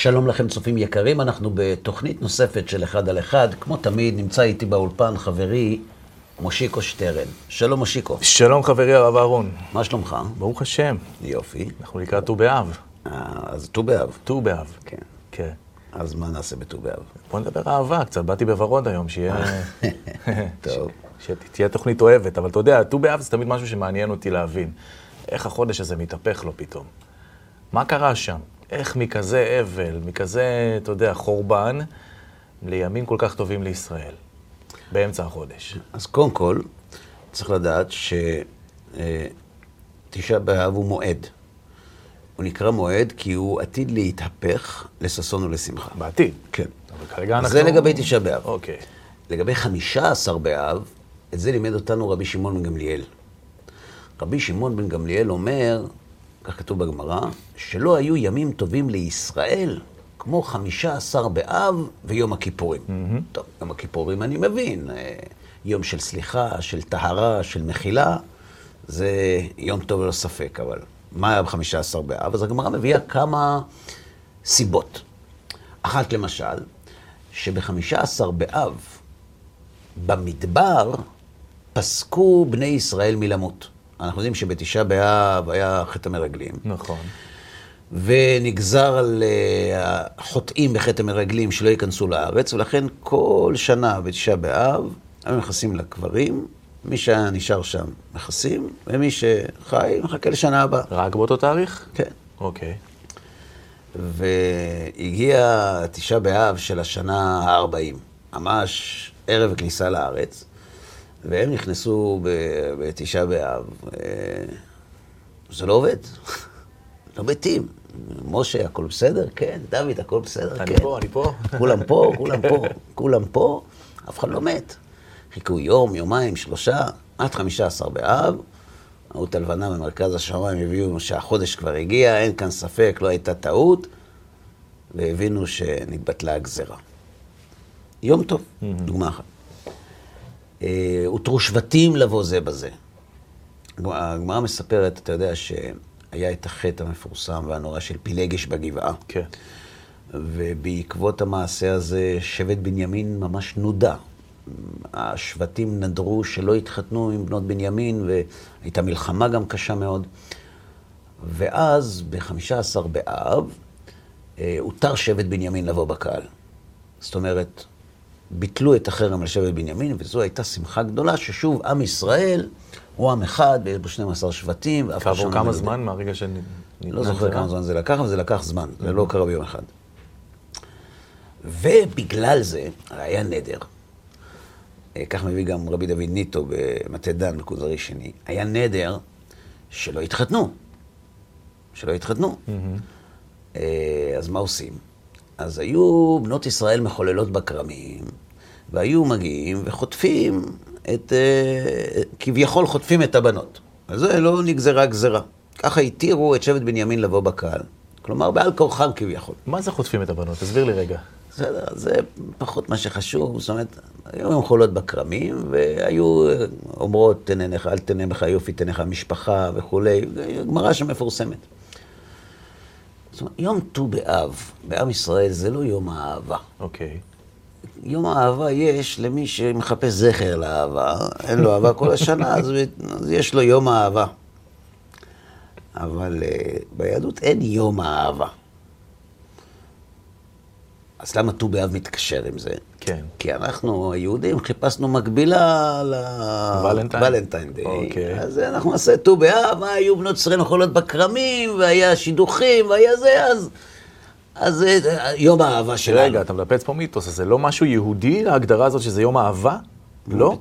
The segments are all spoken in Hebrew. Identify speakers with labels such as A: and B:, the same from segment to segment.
A: שלום לכם צופים יקרים, אנחנו בתוכנית נוספת של אחד על אחד. כמו תמיד, נמצא איתי באולפן חברי מושיקו שטרן. שלום מושיקו.
B: שלום חברי הרב אהרון.
A: מה שלומך?
B: ברוך השם.
A: יופי.
B: אנחנו לקראת ט"ו באב.
A: אה, אז ט"ו באב.
B: ט"ו באב.
A: כן.
B: כן.
A: אז מה נעשה בט"ו באב?
B: בוא נדבר אהבה קצת, באתי בוורוד היום, שיהיה...
A: טוב.
B: שתהיה תוכנית אוהבת, אבל אתה יודע, ט"ו באב זה תמיד משהו שמעניין אותי להבין. איך החודש הזה מתהפך לו פתאום. מה קרה שם? איך מכזה אבל, מכזה, אתה יודע, חורבן, לימים כל כך טובים לישראל, באמצע החודש.
A: אז קודם כל, צריך לדעת שתשעה באב הוא מועד. הוא נקרא מועד כי הוא עתיד להתהפך לששון ולשמחה.
B: בעתיד.
A: כן.
B: אבל כרגע אנחנו...
A: זה לגבי תשעה באב.
B: אוקיי.
A: לגבי חמישה עשר באב, את זה לימד אותנו רבי שמעון בן גמליאל. רבי שמעון בן גמליאל אומר, כך כתוב בגמרא, שלא היו ימים טובים לישראל כמו חמישה עשר באב ויום הכיפורים. Mm-hmm. טוב, יום הכיפורים אני מבין, אה, יום של סליחה, של טהרה, של מחילה, זה יום טוב ללא ספק, אבל מה היה בחמישה עשר באב? אז הגמרא מביאה כמה סיבות. אחת למשל, שבחמישה עשר באב, במדבר, פסקו בני ישראל מלמות. אנחנו יודעים שבתשעה באב היה חטא המרגלים.
B: נכון.
A: ונגזר על אה, החוטאים בחטא המרגלים שלא ייכנסו לארץ, ולכן כל שנה בתשעה באב היו נכנסים לקברים, מי שהיה נשאר שם נכסים, ומי שחי מחכה לשנה הבאה.
B: רק באותו תאריך?
A: כן.
B: אוקיי.
A: והגיע תשעה באב של השנה ה-40, ממש ערב הכניסה לארץ, והם נכנסו בתשעה באב. אה, זה לא עובד, לא מתים. משה, הכל בסדר? כן. דוד, הכל בסדר?
B: אני
A: כן.
B: פה, אני פה.
A: כולם פה, כולם פה, כולם פה, אף אחד לא מת. חיכו יום, יומיים, שלושה, עד חמישה עשר באב. מהות הלבנה במרכז השמיים הביאו שהחודש כבר הגיע, אין כאן ספק, לא הייתה טעות, והבינו שנתבטלה הגזרה. יום טוב, דוגמה אחת. אה, הותרו שבטים לבוא זה בזה. הגמרא מספרת, אתה יודע, שהיה את החטא המפורסם והנורא של פילגש בגבעה.
B: כן.
A: ובעקבות המעשה הזה, שבט בנימין ממש נודע. השבטים נדרו שלא התחתנו עם בנות בנימין, והייתה מלחמה גם קשה מאוד. ואז, ב-15 באב, אה, הותר שבט בנימין לבוא בקהל. זאת אומרת, ביטלו את החרם על שבט בנימין, וזו הייתה שמחה גדולה, ששוב, עם ישראל הוא עם אחד, ויש בו 12 שבטים,
B: כעבור
A: לא
B: כמה. זמן מהרגע ש...
A: לא זוכר כמה זמן זה לקח, אבל זה לקח זמן, זה לא קרה ביום אחד. ובגלל זה, היה נדר, אה, כך מביא גם רבי דוד ניטו במטה דן, בכוזרי שני, היה נדר שלא התחתנו, שלא התחתנו. אה, אז מה עושים? אז היו בנות ישראל מחוללות בכרמים, והיו מגיעים וחוטפים את, אה, כביכול חוטפים את הבנות. אז זה לא נגזרה גזרה. ככה התירו את שבט בנימין לבוא בקהל. כלומר, בעל כורחם כביכול.
B: מה זה חוטפים את הבנות? תסביר לי רגע.
A: בסדר, זה פחות מה שחשוב, זאת אומרת, היו הם חולות בכרמים, והיו אומרות, תן עיניך, אל תן עיניך יופי, תן עיניך משפחה וכולי, גמרא שמפורסמת. זאת אומרת, יום ט"ו באב, בעם ישראל, זה לא יום האהבה.
B: אוקיי.
A: יום האהבה יש למי שמחפש זכר לאהבה, אין לו אהבה כל השנה, אז, אז יש לו יום האהבה. אבל uh, ביהדות אין יום האהבה. אז למה ט"ו באב מתקשר עם זה?
B: כן.
A: כי אנחנו, היהודים, חיפשנו מקבילה
B: ולנטיין.
A: לוולנטיין דיי.
B: אוקיי.
A: אז אנחנו נעשה ט"ו באב, מה, היו בנות ישראל אוכלות בכרמים, והיה שידוכים, והיה זה, אז... אז זה יום האהבה שלנו.
B: רגע, אתה מנפץ פה מיתוס, אז זה לא משהו יהודי, ההגדרה הזאת שזה יום אהבה? לא?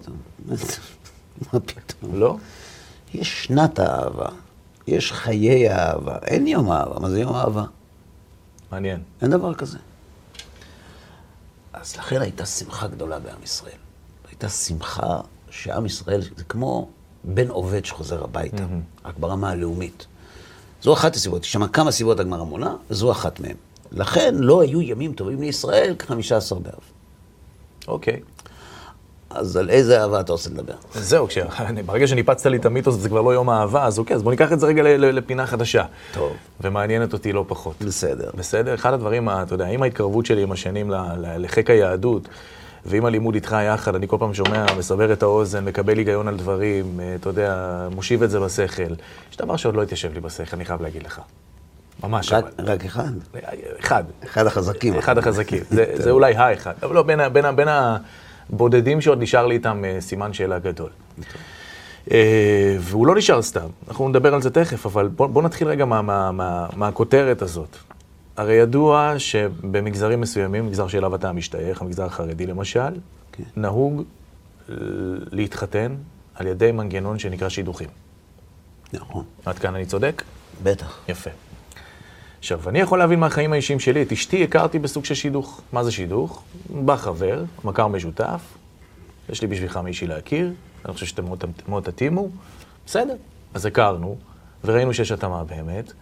A: מה פתאום?
B: לא?
A: יש שנת האהבה, יש חיי האהבה, אין יום אהבה, מה זה יום אהבה?
B: מעניין.
A: אין דבר כזה. אז לכן הייתה שמחה גדולה בעם ישראל. הייתה שמחה שעם ישראל, זה כמו בן עובד שחוזר הביתה, רק ברמה הלאומית. זו אחת הסיבות, יש שם כמה סיבות הגמרא מונה, וזו אחת מהן. לכן לא היו ימים טובים לישראל כ-15 באב.
B: אוקיי.
A: אז על איזה אהבה אתה רוצה לדבר?
B: זהו. ברגע שניפצת לי את המיתוס, זה כבר לא יום אהבה, אז אוקיי, אז בוא ניקח את זה רגע לפינה חדשה.
A: טוב.
B: ומעניינת אותי לא פחות.
A: בסדר.
B: בסדר? אחד הדברים, ה- אתה יודע, עם ההתקרבות שלי עם השנים לחיק היהדות, ועם הלימוד איתך יחד, אני כל פעם שומע, מסבר את האוזן, מקבל היגיון על דברים, אה, אתה יודע, מושיב את זה בשכל. יש דבר שעוד לא התיישב לי בשכל, אני חייב להגיד לך. ממש
A: רק,
B: אבל.
A: רק אחד.
B: אחד.
A: אחד החזקים.
B: אחד החזקים. זה, זה אולי האחד. אבל לא, בין, ה- בין, ה- בין הבודדים שעוד נשאר לי איתם אה, סימן שאלה גדול. אה, והוא לא נשאר סתם, אנחנו נדבר על זה תכף, אבל בוא, בוא נתחיל רגע מה, מה, מה, מהכותרת הזאת. הרי ידוע שבמגזרים מסוימים, מגזר שאליו אתה משתייך, המגזר החרדי למשל,
A: כן.
B: נהוג להתחתן על ידי מנגנון שנקרא שידוכים.
A: נכון,
B: עד כאן אני צודק?
A: בטח.
B: יפה. עכשיו, אני יכול להבין מהחיים האישיים שלי, את אשתי הכרתי בסוג של שידוך. מה זה שידוך? בא חבר, מכר משותף, יש לי בשבילך מישהי להכיר, אני חושב שאתם מאוד, מאוד תתאימו, בסדר. אז הכרנו, וראינו שיש התאמה באמת,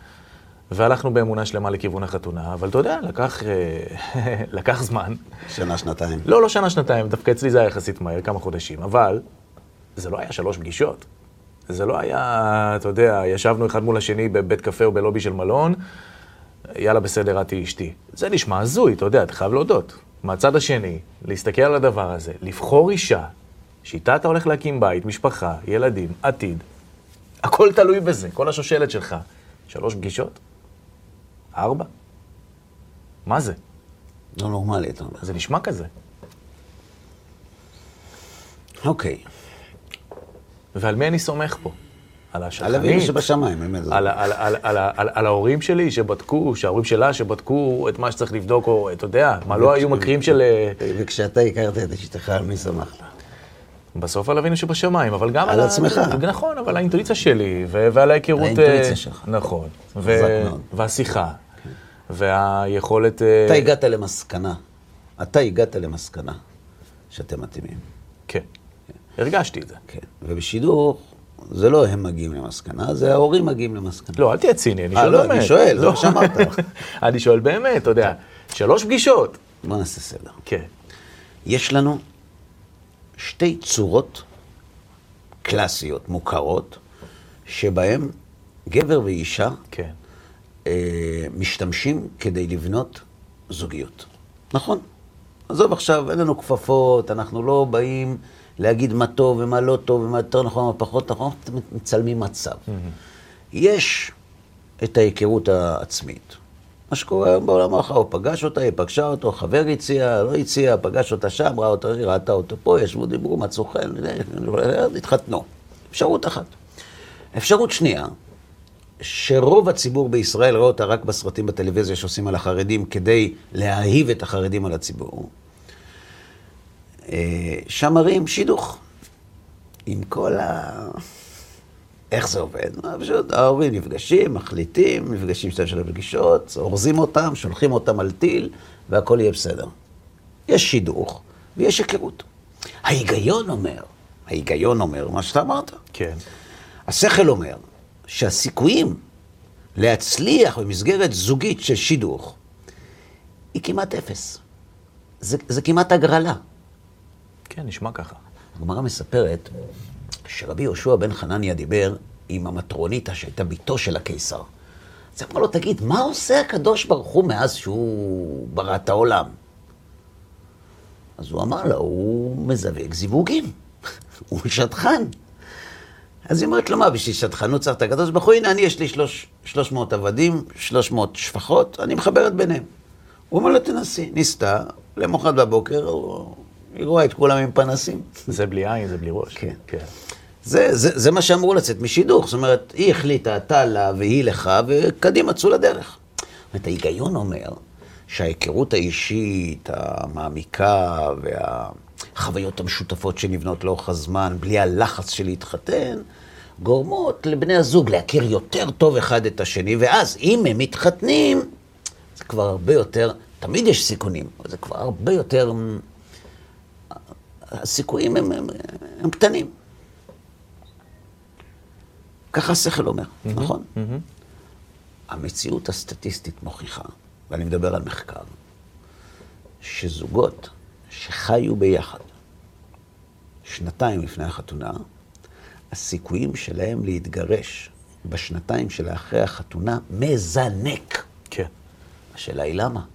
B: והלכנו באמונה שלמה לכיוון החתונה, אבל אתה יודע, לקח, אה, לקח זמן.
A: שנה, שנתיים.
B: לא, לא שנה, שנתיים, דווקא אצלי זה היה יחסית מהר, כמה חודשים, אבל זה לא היה שלוש פגישות. זה לא היה, אתה יודע, ישבנו אחד מול השני בבית קפה או בלובי של מלון, יאללה, בסדר, את תהיי אשתי. זה נשמע הזוי, אתה יודע, אתה חייב להודות. מהצד השני, להסתכל על הדבר הזה, לבחור אישה, שאיתה אתה הולך להקים בית, משפחה, ילדים, עתיד, הכל תלוי בזה, כל השושלת שלך. שלוש פגישות? ארבע? מה זה?
A: לא נורמלי, אתה אומר.
B: זה נשמע כזה.
A: אוקיי.
B: ועל מי אני סומך פה? על
A: על
B: השכנים?
A: אבינו שבשמיים, באמת.
B: על, על, על, על, על, על ההורים שלי שבדקו, שההורים שלה שבדקו את מה שצריך לבדוק, או אתה יודע, מה לא היו מקרים של... אה,
A: וכשאתה הכרת את אשתך, על מי שמחת?
B: בסוף על אבינו שבשמיים, אבל גם
A: על
B: ה-
A: עצמך.
B: נכון, אבל האינטואיציה שלי, ו- ועל ההיכרות...
A: האינטואיציה
B: אה,
A: שלך.
B: נכון. והשיחה, והיכולת... אה,
A: אתה הגעת למסקנה, אתה הגעת למסקנה שאתם מתאימים.
B: כן. הרגשתי את זה.
A: כן. ובשידור, זה לא הם מגיעים למסקנה, זה ההורים מגיעים למסקנה.
B: לא, אל תהיה ציני, אני
A: אה,
B: שואל
A: לא,
B: באמת.
A: אני שואל, זה מה שאמרת.
B: אני שואל באמת, אתה יודע, שלוש פגישות.
A: בוא נעשה סדר.
B: כן.
A: יש לנו שתי צורות קלאסיות, מוכרות, שבהן גבר ואישה
B: כן.
A: אה, משתמשים כדי לבנות זוגיות. נכון. עזוב עכשיו, אין לנו כפפות, אנחנו לא באים להגיד מה טוב ומה לא טוב ומה יותר נכון ומה פחות נכון, מצלמים מצב. יש את ההיכרות העצמית. מה שקורה היום בעולם האחר, הוא פגש אותה, היא פגשה אותו, חבר הציע, לא הציע, פגש אותה שם, ראה אותה, ראתה אותו פה, ישבו, דיברו, מצאו חן, התחתנו. אפשרות אחת. אפשרות שנייה, שרוב הציבור בישראל רואה אותה רק בסרטים בטלוויזיה שעושים על החרדים כדי להאהיב את החרדים על הציבור. אה, שם מראים שידוך. עם כל ה... איך זה עובד? מה, פשוט ההורים נפגשים, מחליטים, נפגשים שתי שלוש פגישות, אורזים אותם, שולחים אותם על טיל, והכל יהיה בסדר. יש שידוך ויש היכרות. ההיגיון אומר, ההיגיון אומר מה שאתה אמרת.
B: כן.
A: השכל אומר שהסיכויים להצליח במסגרת זוגית של שידוך היא כמעט אפס. זה, זה כמעט הגרלה.
B: כן, נשמע ככה.
A: הגמרא מספרת שרבי יהושע בן חנניה דיבר עם המטרוניתא שהייתה בתו של הקיסר. אז אמר לו, תגיד, מה עושה הקדוש ברוך הוא מאז שהוא ברא את העולם? אז הוא אמר לה, הוא מזווג זיווגים, הוא שטחן. אז היא אומרת לו, מה, בשביל שטחנות צריך את הקדוש ברוך הוא? הנה, אני, יש לי שלוש, 300 עבדים, 300 שפחות, אני מחברת ביניהם. הוא אומר לה, תנסי. ניסתה, למחרת בבוקר, הוא- היא רואה את כולם עם פנסים.
B: זה בלי עין, זה בלי ראש.
A: כן.
B: כן.
A: זה, זה, זה מה שאמור לצאת משידוך. זאת אומרת, היא החליטה, אתה לה והיא לך, וקדימה, צאו לדרך. זאת אומרת, ההיגיון אומר שההיכרות האישית, המעמיקה, והחוויות המשותפות שנבנות לאורך הזמן, בלי הלחץ של להתחתן, גורמות לבני הזוג להכיר יותר טוב אחד את השני, ואז אם הם מתחתנים, זה כבר הרבה יותר, תמיד יש סיכונים, אבל זה כבר הרבה יותר, הסיכויים הם, הם, הם קטנים. ככה השכל אומר, נכון? המציאות הסטטיסטית מוכיחה, ואני מדבר על מחקר, שזוגות שחיו ביחד שנתיים לפני החתונה, הסיכויים שלהם להתגרש בשנתיים שלאחרי החתונה מזנק.
B: כן.
A: השאלה היא למה?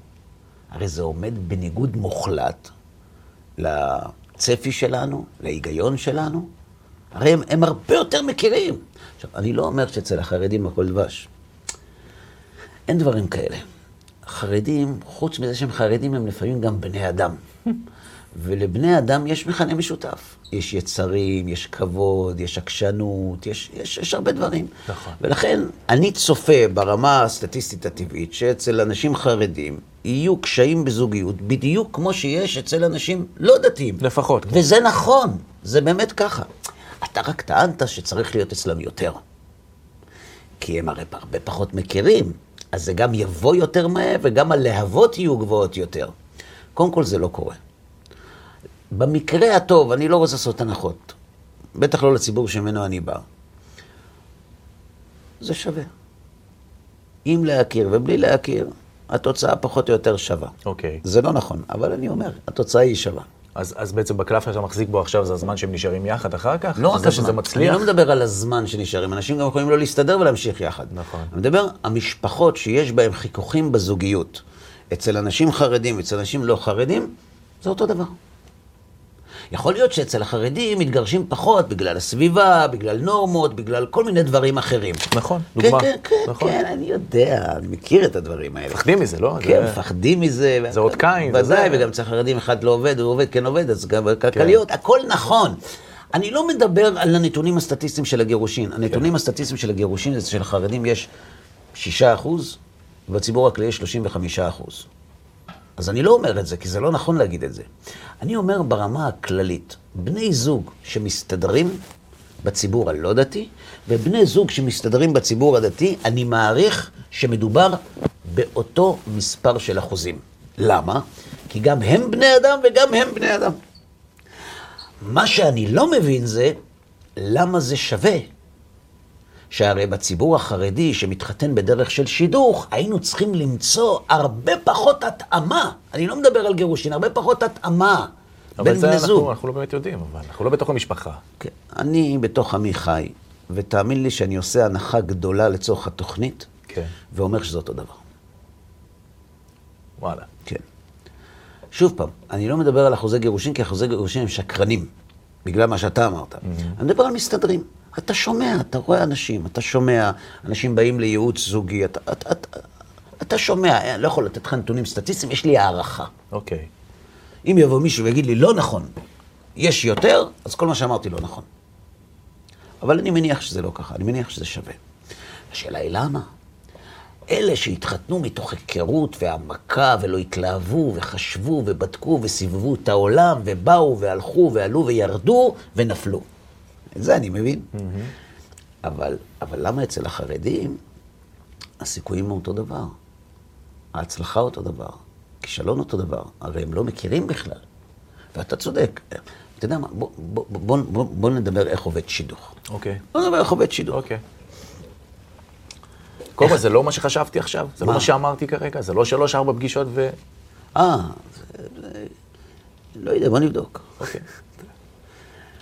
A: הרי זה עומד בניגוד מוחלט לצפי שלנו, להיגיון שלנו. הרי הם, הם הרבה יותר מכירים. עכשיו, אני לא אומר שאצל החרדים הכל דבש. אין דברים כאלה. חרדים, חוץ מזה שהם חרדים, הם לפעמים גם בני אדם. ולבני אדם יש מכנה משותף. יש יצרים, יש כבוד, יש עקשנות, יש, יש, יש הרבה דברים.
B: נכון.
A: ולכן אני צופה ברמה הסטטיסטית הטבעית שאצל אנשים חרדים יהיו קשיים בזוגיות בדיוק כמו שיש אצל אנשים לא דתיים.
B: לפחות.
A: וזה נכון, זה באמת ככה. אתה רק טענת שצריך להיות אצלם יותר. כי הם הרי הרבה פחות מכירים, אז זה גם יבוא יותר מהר וגם הלהבות יהיו גבוהות יותר. קודם כל זה לא קורה. במקרה הטוב, אני לא רוצה לעשות הנחות, בטח לא לציבור שממנו אני בא. זה שווה. אם להכיר ובלי להכיר, התוצאה פחות או יותר שווה.
B: אוקיי.
A: זה לא נכון, אבל אני אומר, התוצאה היא שווה.
B: אז, אז בעצם בקלף שאתה מחזיק בו עכשיו זה הזמן שהם נשארים יחד אחר כך?
A: לא רק
B: זה שזה
A: הזמן.
B: מצליח?
A: אני לא מדבר על הזמן שנשארים, אנשים גם יכולים לא להסתדר ולהמשיך יחד.
B: נכון.
A: אני מדבר, המשפחות שיש בהן חיכוכים בזוגיות, אצל אנשים חרדים, אצל אנשים לא חרדים, זה אותו דבר. יכול להיות שאצל החרדים מתגרשים פחות בגלל הסביבה, בגלל נורמות, בגלל כל מיני דברים אחרים.
B: נכון,
A: כן,
B: דוגמה.
A: כן, כן,
B: נכון.
A: כן, אני יודע, אני מכיר את הדברים האלה.
B: מפחדים מזה, לא?
A: כן,
B: זה-
A: מפחדים מזה.
B: זה אות קין,
A: ודאי. וגם אצל חרדים אחד לא עובד, הוא עובד, כן עובד, אז גם כלכליות, הכל נכון. אני לא מדבר על הנתונים הסטטיסטיים של הגירושין. הנתונים הסטטיסטיים של הגירושין של החרדים יש 6 אחוז, ובציבור הכללי יש 35 אחוז. אז אני לא אומר את זה, כי זה לא נכון להגיד את זה. אני אומר ברמה הכללית, בני זוג שמסתדרים בציבור הלא דתי, ובני זוג שמסתדרים בציבור הדתי, אני מעריך שמדובר באותו מספר של אחוזים. למה? כי גם הם בני אדם וגם הם בני אדם. מה שאני לא מבין זה, למה זה שווה? שהרי בציבור החרדי שמתחתן בדרך של שידוך, היינו צריכים למצוא הרבה פחות התאמה. אני לא מדבר על גירושין, הרבה פחות התאמה
B: אבל זה אנחנו. אנחנו לא באמת יודעים, אבל אנחנו לא בתוך המשפחה.
A: כן, אני בתוך עמי חי, ותאמין לי שאני עושה הנחה גדולה לצורך התוכנית,
B: כן.
A: ואומר שזה אותו דבר.
B: וואלה.
A: כן. שוב פעם, אני לא מדבר על אחוזי גירושין, כי אחוזי גירושין הם שקרנים, בגלל מה שאתה אמרת. אני מדבר על מסתדרים. אתה שומע, אתה רואה אנשים, אתה שומע, אנשים באים לייעוץ זוגי, אתה, אתה, אתה, אתה שומע, אני לא יכול לתת לך נתונים סטטיסטיים, יש לי הערכה.
B: אוקיי.
A: אם יבוא מישהו ויגיד לי, לא נכון, יש יותר, אז כל מה שאמרתי לא נכון. אבל אני מניח שזה לא ככה, אני מניח שזה שווה. השאלה היא למה? אלה שהתחתנו מתוך היכרות והעמקה ולא התלהבו וחשבו ובדקו וסיבבו את העולם ובאו והלכו ועלו וירדו ונפלו. את זה אני מבין. אבל, אבל למה אצל החרדים הסיכויים הם אותו דבר? ההצלחה אותו דבר, כישלון אותו דבר, הרי הם לא מכירים בכלל. ואתה צודק. אתה יודע מה, בוא, בוא, בוא, בוא, בוא נדבר איך עובד שידוך.
B: אוקיי.
A: בוא נדבר איך עובד שידוך.
B: אוקיי. קודם כל, זה לא מה שחשבתי עכשיו? זה לא
A: מה?
B: שאמרתי כרגע? זה לא שלוש-ארבע פגישות ו...
A: אה, לא יודע, בוא נבדוק.
B: אוקיי.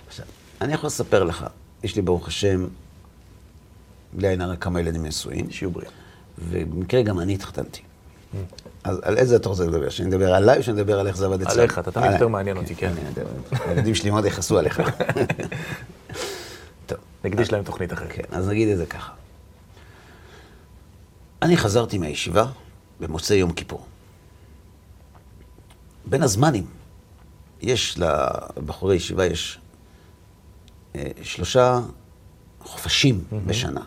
A: עכשיו, אני יכול לספר לך, יש לי ברוך השם, בלי עין הרע כמה ילדים נשואים,
B: שיהיו בריאים.
A: ובמקרה גם אני התחתנתי. אז על איזה אתה רוצה לדבר? שאני אדבר עליי או שאני אדבר על איך זה עבד אצלם?
B: עליך, אתה תמיד. יותר מעניין אותי, כן.
A: יודע, הילדים שלי מאוד יכעסו עליך. טוב,
B: נקדיש להם תוכנית אחרת.
A: כן, אז נגיד את זה ככה. אני חזרתי מהישיבה במוצאי יום כיפור. בין הזמנים, יש לבחורי ישיבה, יש אה, שלושה חופשים בשנה.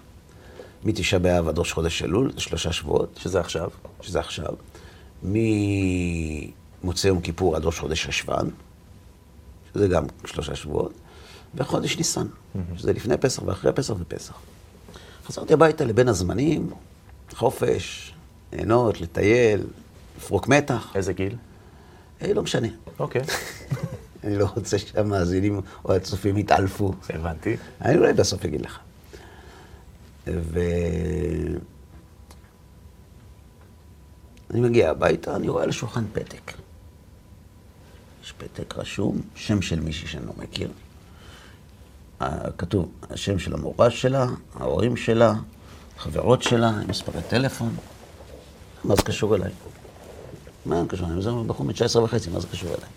A: מתשעה באב עד ראש חודש אלול, שלושה שבועות,
B: שזה עכשיו.
A: שזה עכשיו. ממוצאי יום כיפור עד ראש חודש חשוון, שזה גם שלושה שבועות, וחודש ניסן, שזה לפני פסח ואחרי פסח ופסח. חזרתי הביתה לבין הזמנים, חופש, ליהנות, לטייל, לפרוק מתח,
B: איזה גיל?
A: אה, לא משנה.
B: אוקיי.
A: אני לא רוצה שהמאזינים או הצופים יתעלפו.
B: הבנתי.
A: אני אולי בסוף אגיד לך. ו... אני מגיע הביתה, אני רואה על השולחן פתק. יש פתק רשום, שם של מישהי שאני לא מכיר. אה, כתוב השם של המורה שלה, ההורים שלה, חברות שלה, עם מספרי טלפון. מה זה קשור אליי? מה זה קשור אליי? זה בחור מ-19 וחצי, מה זה קשור אליי?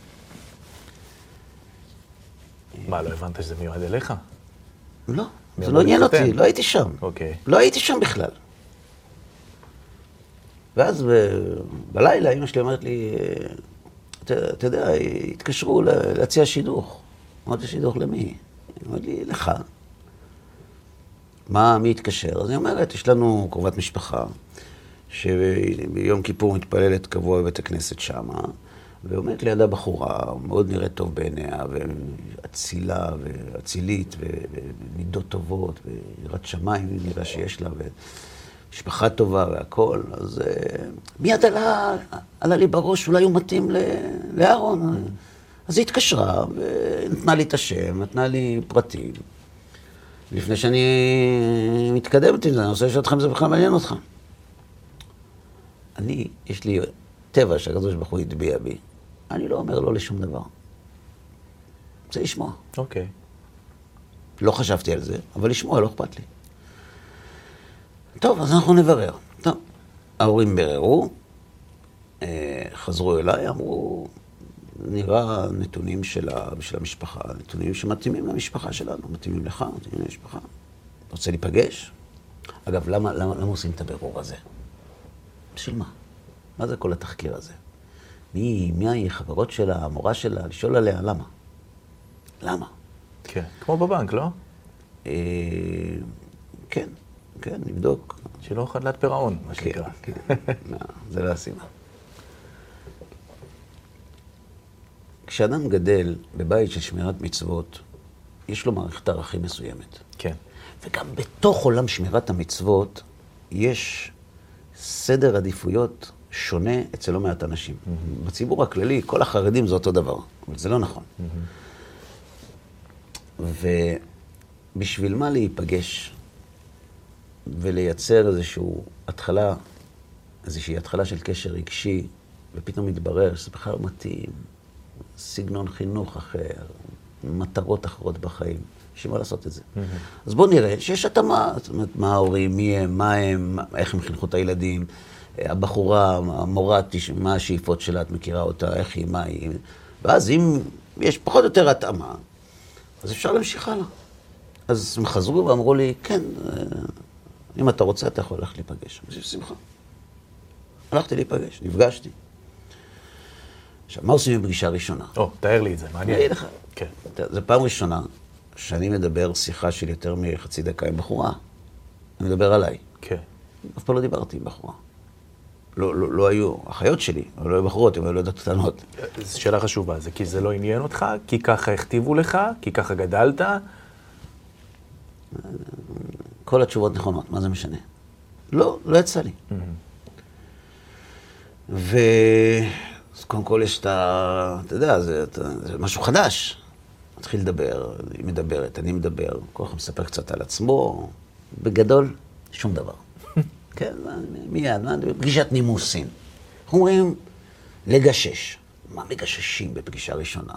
B: מה, לא הבנת שזה מיועד אליך?
A: לא, זה לא עניין? אותי, לא הייתי שם.
B: אוקיי.
A: לא הייתי שם בכלל. ואז ב- בלילה אמא שלי אומרת לי, אתה אתה יודע, התקשרו להציע שידוך. אמרתי, שידוך למי? היא אומרת לי, לך. מה, מי התקשר? אז היא אומרת, יש לנו קרובת משפחה, שביום כיפור מתפללת קבוע בבית הכנסת שמה, ועומדת לידה בחורה, מאוד נראית טוב בעיניה, ואצילה, ואצילית, ומידות טובות, ויראת שמיים נראה שיש לה, ומשפחה טובה והכול. אז אה, מיד עלה, עלה לי בראש, אולי הוא מתאים לאהרון. אז היא התקשרה, ונתנה לי את השם, נתנה לי פרטים. לפני שאני מתקדמת עם זה, אני רוצה לשאול אותך אם זה בכלל מעניין אותך. אני, יש לי טבע שהקדוש ברוך הוא הטביע בי. אני לא אומר לא לשום דבר. רוצה לשמוע.
B: אוקיי.
A: לא חשבתי על זה, אבל לשמוע לא אכפת לי. טוב, אז אנחנו נברר. טוב, ההורים ביררו, אה, חזרו אליי, אמרו, נראה נתונים של, ה, של המשפחה, נתונים שמתאימים למשפחה שלנו, מתאימים לך, מתאימים למשפחה. רוצה להיפגש? אגב, למה, למה, למה עושים את הבירור הזה? בשביל מה? מה זה כל התחקיר הזה? מי, מי היא, חברות שלה, המורה שלה, לשאול עליה, למה? למה?
B: כן. כמו בבנק, לא?
A: אה, כן, כן, נבדוק.
B: שלא חדלת פירעון, מה
A: כן,
B: שנקרא.
A: כן. לא, זה לא הסיבה. כשאדם גדל בבית של שמירת מצוות, יש לו מערכת ערכים מסוימת.
B: כן.
A: וגם בתוך עולם שמירת המצוות, יש סדר עדיפויות שונה אצל לא מעט אנשים. בציבור הכללי, כל החרדים זה אותו דבר, אבל זה לא נכון. ובשביל מה להיפגש ולייצר איזושהי התחלה, איזושהי התחלה של קשר רגשי, ופתאום מתברר שזה בכלל מתאים, סגנון חינוך אחר, מטרות אחרות בחיים. בשביל מה לעשות את זה? אז בואו נראה שיש התאמה, זאת אומרת, מה ההורים, מי הם, מה הם, איך הם חינכו את הילדים, הבחורה, המורה, מה השאיפות שלה, את מכירה אותה, איך היא, מה היא, ואז אם יש פחות או יותר התאמה, אז אפשר להמשיך הלאה. אז הם חזרו ואמרו לי, כן, אה, אם אתה רוצה, אתה יכול ללכת להיפגש. אז בשמחה. הלכתי להיפגש, נפגשתי. עכשיו, מה עושים בפגישה ראשונה?
B: או, תאר לי את זה,
A: אני
B: מעניין.
A: אגיד לך.
B: כן.
A: זו פעם ראשונה שאני מדבר שיחה של יותר מחצי דקה עם בחורה. אני מדבר עליי.
B: כן.
A: אף פעם לא דיברתי עם בחורה. לא, לא, לא היו אחיות שלי, אבל לא היו בחורות, הן היו ילדות קטנות.
B: זו שאלה חשובה, זה כי זה לא עניין אותך? כי ככה הכתיבו לך? כי ככה גדלת?
A: כל התשובות נכונות, מה זה משנה? לא, לא יצא לי. ו... קודם כל יש את ה... אתה יודע, זה, אתה- זה משהו חדש. מתחיל לדבר, היא מדברת, אני מדבר, כל אחד מספר קצת על עצמו, בגדול, שום דבר. כן, מיד, מה, פגישת נימוסין. איך אומרים? לגשש. מה מגששים בפגישה ראשונה?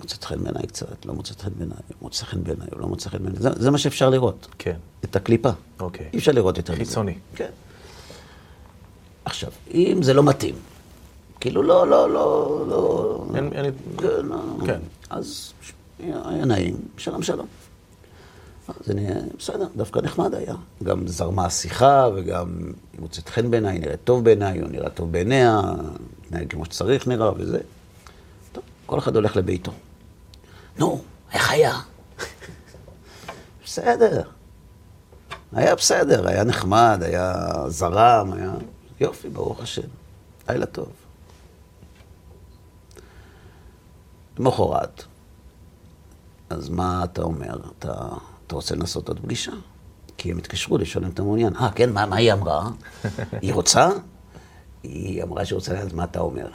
A: מוצאת חן בעיניי קצת, לא מוצאת חן בעיניי, מוצא חן בעיניי לא מוצא חן בעיניי. זה, זה מה שאפשר לראות.
B: כן.
A: את הקליפה.
B: אוקיי.
A: אי אפשר לראות יותר מזה.
B: חיצוני.
A: כן. עכשיו, אם זה לא מתאים, כאילו לא, לא, לא, לא...
B: אין- אין
A: כן, לא,
B: כן.
A: אז היה נעים, שלום שלום. זה נהיה, בסדר, דווקא נחמד היה. גם זרמה השיחה, וגם היא מוצאת חן בעיניי, נראית טוב בעיניי, הוא נראה טוב בעיניה, מתנהג כמו שצריך נראה וזה. טוב, כל אחד הולך לביתו. נו, איך היה? בסדר. היה בסדר, היה נחמד, היה זרם, היה יופי, ברוך השם. לילה טוב. למחרת, אז מה אתה אומר? אתה, אתה רוצה לנסות עוד פגישה? כי הם התקשרו לשאול אם אתה מעוניין. אה, כן, מה, מה היא אמרה? היא רוצה? היא אמרה שהיא רוצה לדעת מה אתה אומר.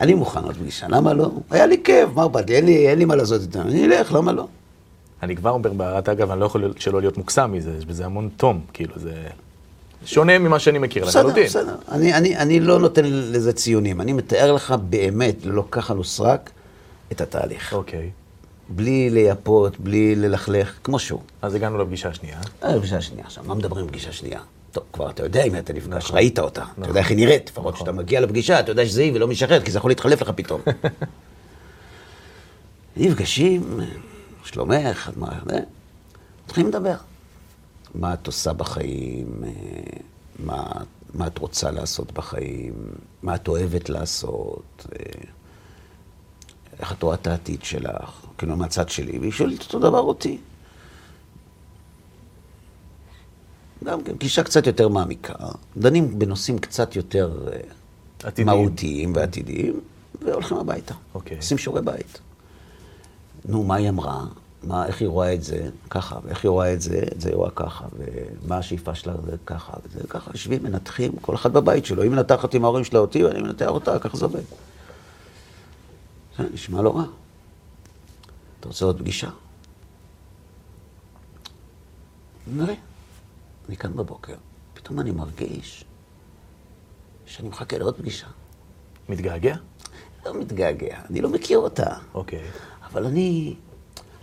A: אני מוכן עוד פגישה, למה לא? היה לי כיף, מה לי? אין אין לי מה לעשות איתם. אני אלך, למה לא?
B: אני כבר אומר בהערת אגב, אני לא יכול שלא להיות מוקסם מזה, יש בזה המון תום, כאילו זה שונה ממה שאני מכיר
A: בסדר,
B: לחלוטין.
A: בסדר. אני, אני, אני לא נותן לזה ציונים. אני מתאר לך באמת, ללא כחל וסרק, את התהליך.
B: אוקיי.
A: בלי לייפות, בלי ללכלך, כמו שהוא.
B: אז הגענו לפגישה השנייה.
A: אה, פגישה שנייה. עכשיו, מה מדברים בפגישה שנייה? טוב, כבר אתה יודע עם מי אתה נפגש, ראית אותה. אתה יודע איך היא נראית. לפחות כשאתה מגיע לפגישה, אתה יודע שזה היא ולא מישהו אחר, כי זה יכול להתחלף לך פתאום. נפגשים, שלומך, מה, מתחילים לדבר. מה את עושה בחיים, אה, מה, מה את רוצה לעשות בחיים, מה את אוהבת לעשות, אה, איך את רואה את העתיד שלך, כאילו מהצד שלי, והיא שואלת אותו דבר אותי. גם כן, פגישה קצת יותר מעמיקה, דנים בנושאים קצת יותר אה,
B: עתידיים.
A: מהותיים ועתידיים, והולכים הביתה.
B: אוקיי.
A: עושים שיעורי בית. נו, מה היא אמרה? מה, איך היא רואה את זה? ככה, ואיך היא רואה את זה? את זה היא רואה ככה, ומה השאיפה שלה? זה ככה, וזה ככה, יושבים, מנתחים, כל אחד בבית שלו. היא מנתחת עם ההורים שלה אותי, ואני מנתח אותה, ככה זה עובד. זה נשמע לא רע. אתה רוצה עוד פגישה? נראה. אני כאן בבוקר, פתאום אני מרגיש שאני מחכה לעוד פגישה.
B: מתגעגע?
A: לא מתגעגע, אני לא מכיר אותה.
B: אוקיי.
A: אבל אני,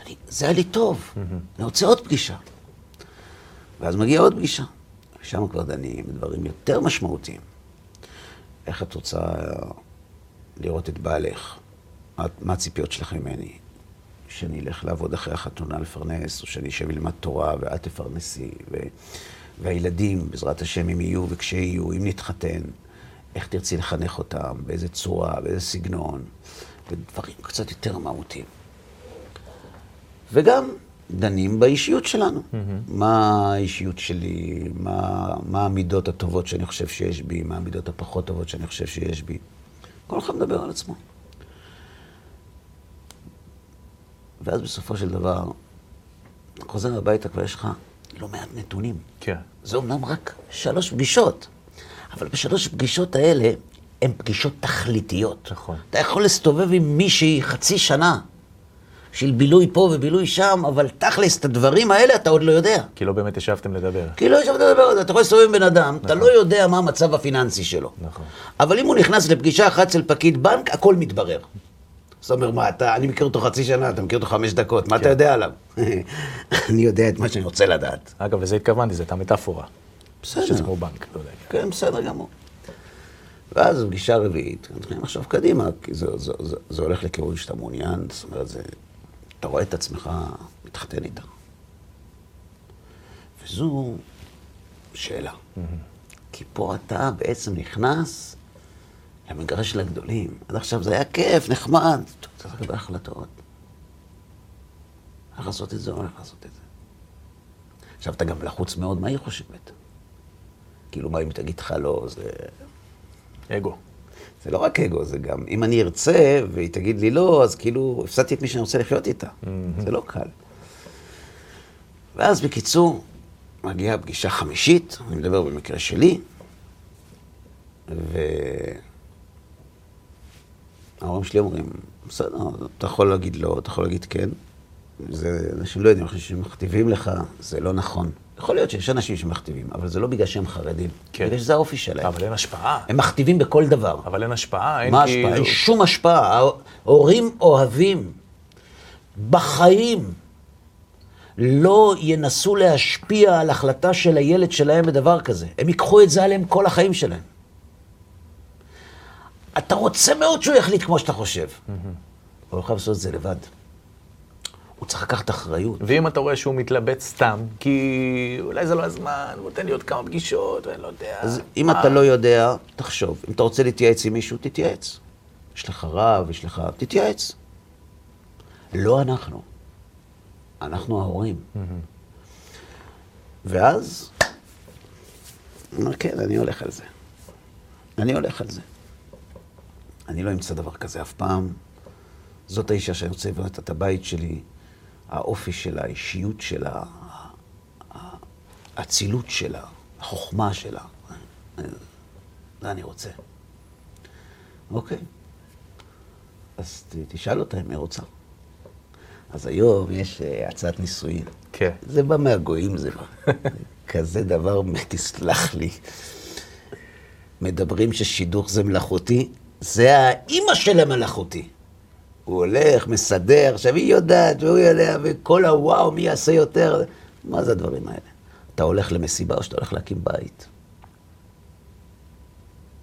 A: אני זה היה לי טוב, אני רוצה עוד פגישה. ואז מגיעה עוד פגישה. ושם כבר דנים בדברים יותר משמעותיים. איך את רוצה לראות את בעלך? מה, מה הציפיות שלך ממני? שאני אלך לעבוד אחרי החתונה לפרנס, או שאני אשב ללמד תורה ואת תפרנסי, ו... והילדים, בעזרת השם, אם יהיו וכשיהיו, אם נתחתן, איך תרצי לחנך אותם, באיזה צורה, באיזה סגנון, ודברים קצת יותר מהותיים. וגם דנים באישיות שלנו. Mm-hmm. מה האישיות שלי, מה, מה המידות הטובות שאני חושב שיש בי, מה המידות הפחות טובות שאני חושב שיש בי. כל אחד מדבר על עצמו. ואז בסופו של דבר, חוזר הביתה, כבר יש לך לא מעט נתונים.
B: כן.
A: זה אומנם רק שלוש פגישות, אבל בשלוש פגישות האלה הן פגישות תכליתיות.
B: נכון.
A: אתה יכול להסתובב עם מישהי חצי שנה של בילוי פה ובילוי שם, אבל תכלס, את הדברים האלה אתה עוד לא יודע.
B: כי לא באמת ישבתם לדבר.
A: כי לא ישבת לדבר אתה יכול להסתובב עם בן אדם, אתה לא יודע מה המצב הפיננסי שלו.
B: נכון.
A: אבל אם הוא נכנס לפגישה אחת אצל פקיד בנק, הכל מתברר. זאת אומרת, מה, אתה, אני מכיר אותו חצי שנה, אתה מכיר אותו חמש דקות, מה אתה יודע עליו? אני יודע את מה שאני רוצה לדעת.
B: אגב, לזה התכוונתי, זו הייתה מטאפורה.
A: בסדר.
B: שזה כמו בנק, לא יודע.
A: כן, בסדר גמור. ואז פגישה רביעית, מתחילים עכשיו קדימה, כי זה, זה, זה, זה הולך לכיוון שאתה מעוניין, זאת אומרת, זה, אתה רואה את עצמך מתחתן איתה. וזו שאלה. כי פה אתה בעצם נכנס למגרש של הגדולים. עד עכשיו זה היה כיף, נחמד, צריך לקבל החלטות. איך לעשות את זה או איך לעשות את זה. עכשיו אתה גם לחוץ מאוד מה היא חושבת. כאילו, מה אם תגיד לך לא, זה...
B: אגו.
A: זה לא רק אגו, זה גם, אם אני ארצה והיא תגיד לי לא, אז כאילו, הפסדתי את מי שאני רוצה לחיות איתה. זה לא קל. ואז בקיצור, מגיעה פגישה חמישית, אני מדבר במקרה שלי, וההורים שלי אומרים, בסדר, אתה יכול להגיד לא, אתה יכול להגיד כן. זה, אנשים לא יודעים, אנשים שמכתיבים לך, זה לא נכון. יכול להיות שיש אנשים שמכתיבים, אבל זה לא בגלל שהם חרדים.
B: כן.
A: בגלל שזה האופי שלהם.
B: אבל אין השפעה.
A: הם מכתיבים בכל דבר.
B: אבל אין השפעה, אין
A: מה
B: כאילו...
A: השפעה? אין שום השפעה. הורים אוהבים בחיים לא ינסו להשפיע על החלטה של הילד שלהם בדבר כזה. הם ייקחו את זה עליהם כל החיים שלהם. אתה רוצה מאוד שהוא יחליט כמו שאתה חושב. הוא לא חייב לעשות את זה לבד. הוא צריך לקחת אחריות.
B: ואם אתה רואה שהוא מתלבט סתם, כי אולי זה לא הזמן, הוא נותן לי עוד כמה פגישות, ואני לא יודע.
A: אז אם
B: מה?
A: אתה לא יודע, תחשוב. אם אתה רוצה להתייעץ עם מישהו, תתייעץ. יש לך רב, יש לך... תתייעץ. לא אנחנו. אנחנו ההורים. ואז, הוא אומר, כן, אני הולך על זה. אני הולך על זה. אני לא אמצא דבר כזה אף פעם. זאת האישה שאני רוצה לבנות את הבית שלי, האופי שלה, האישיות שלה, האצילות שלה, החוכמה שלה. זה אני רוצה. אוקיי. אז תשאל אותה אם היא רוצה. אז היום יש אה, הצעת נישואין.
B: כן.
A: זה בא מהגויים, זה בא. כזה דבר, תסלח לי. מדברים ששידוך זה מלאכותי, זה האימא של המלאכותי. הוא הולך, מסדר, עכשיו היא יודעת, והוא יודע, וכל הוואו, מי יעשה יותר. מה זה הדברים האלה? אתה הולך למסיבה או שאתה הולך להקים בית?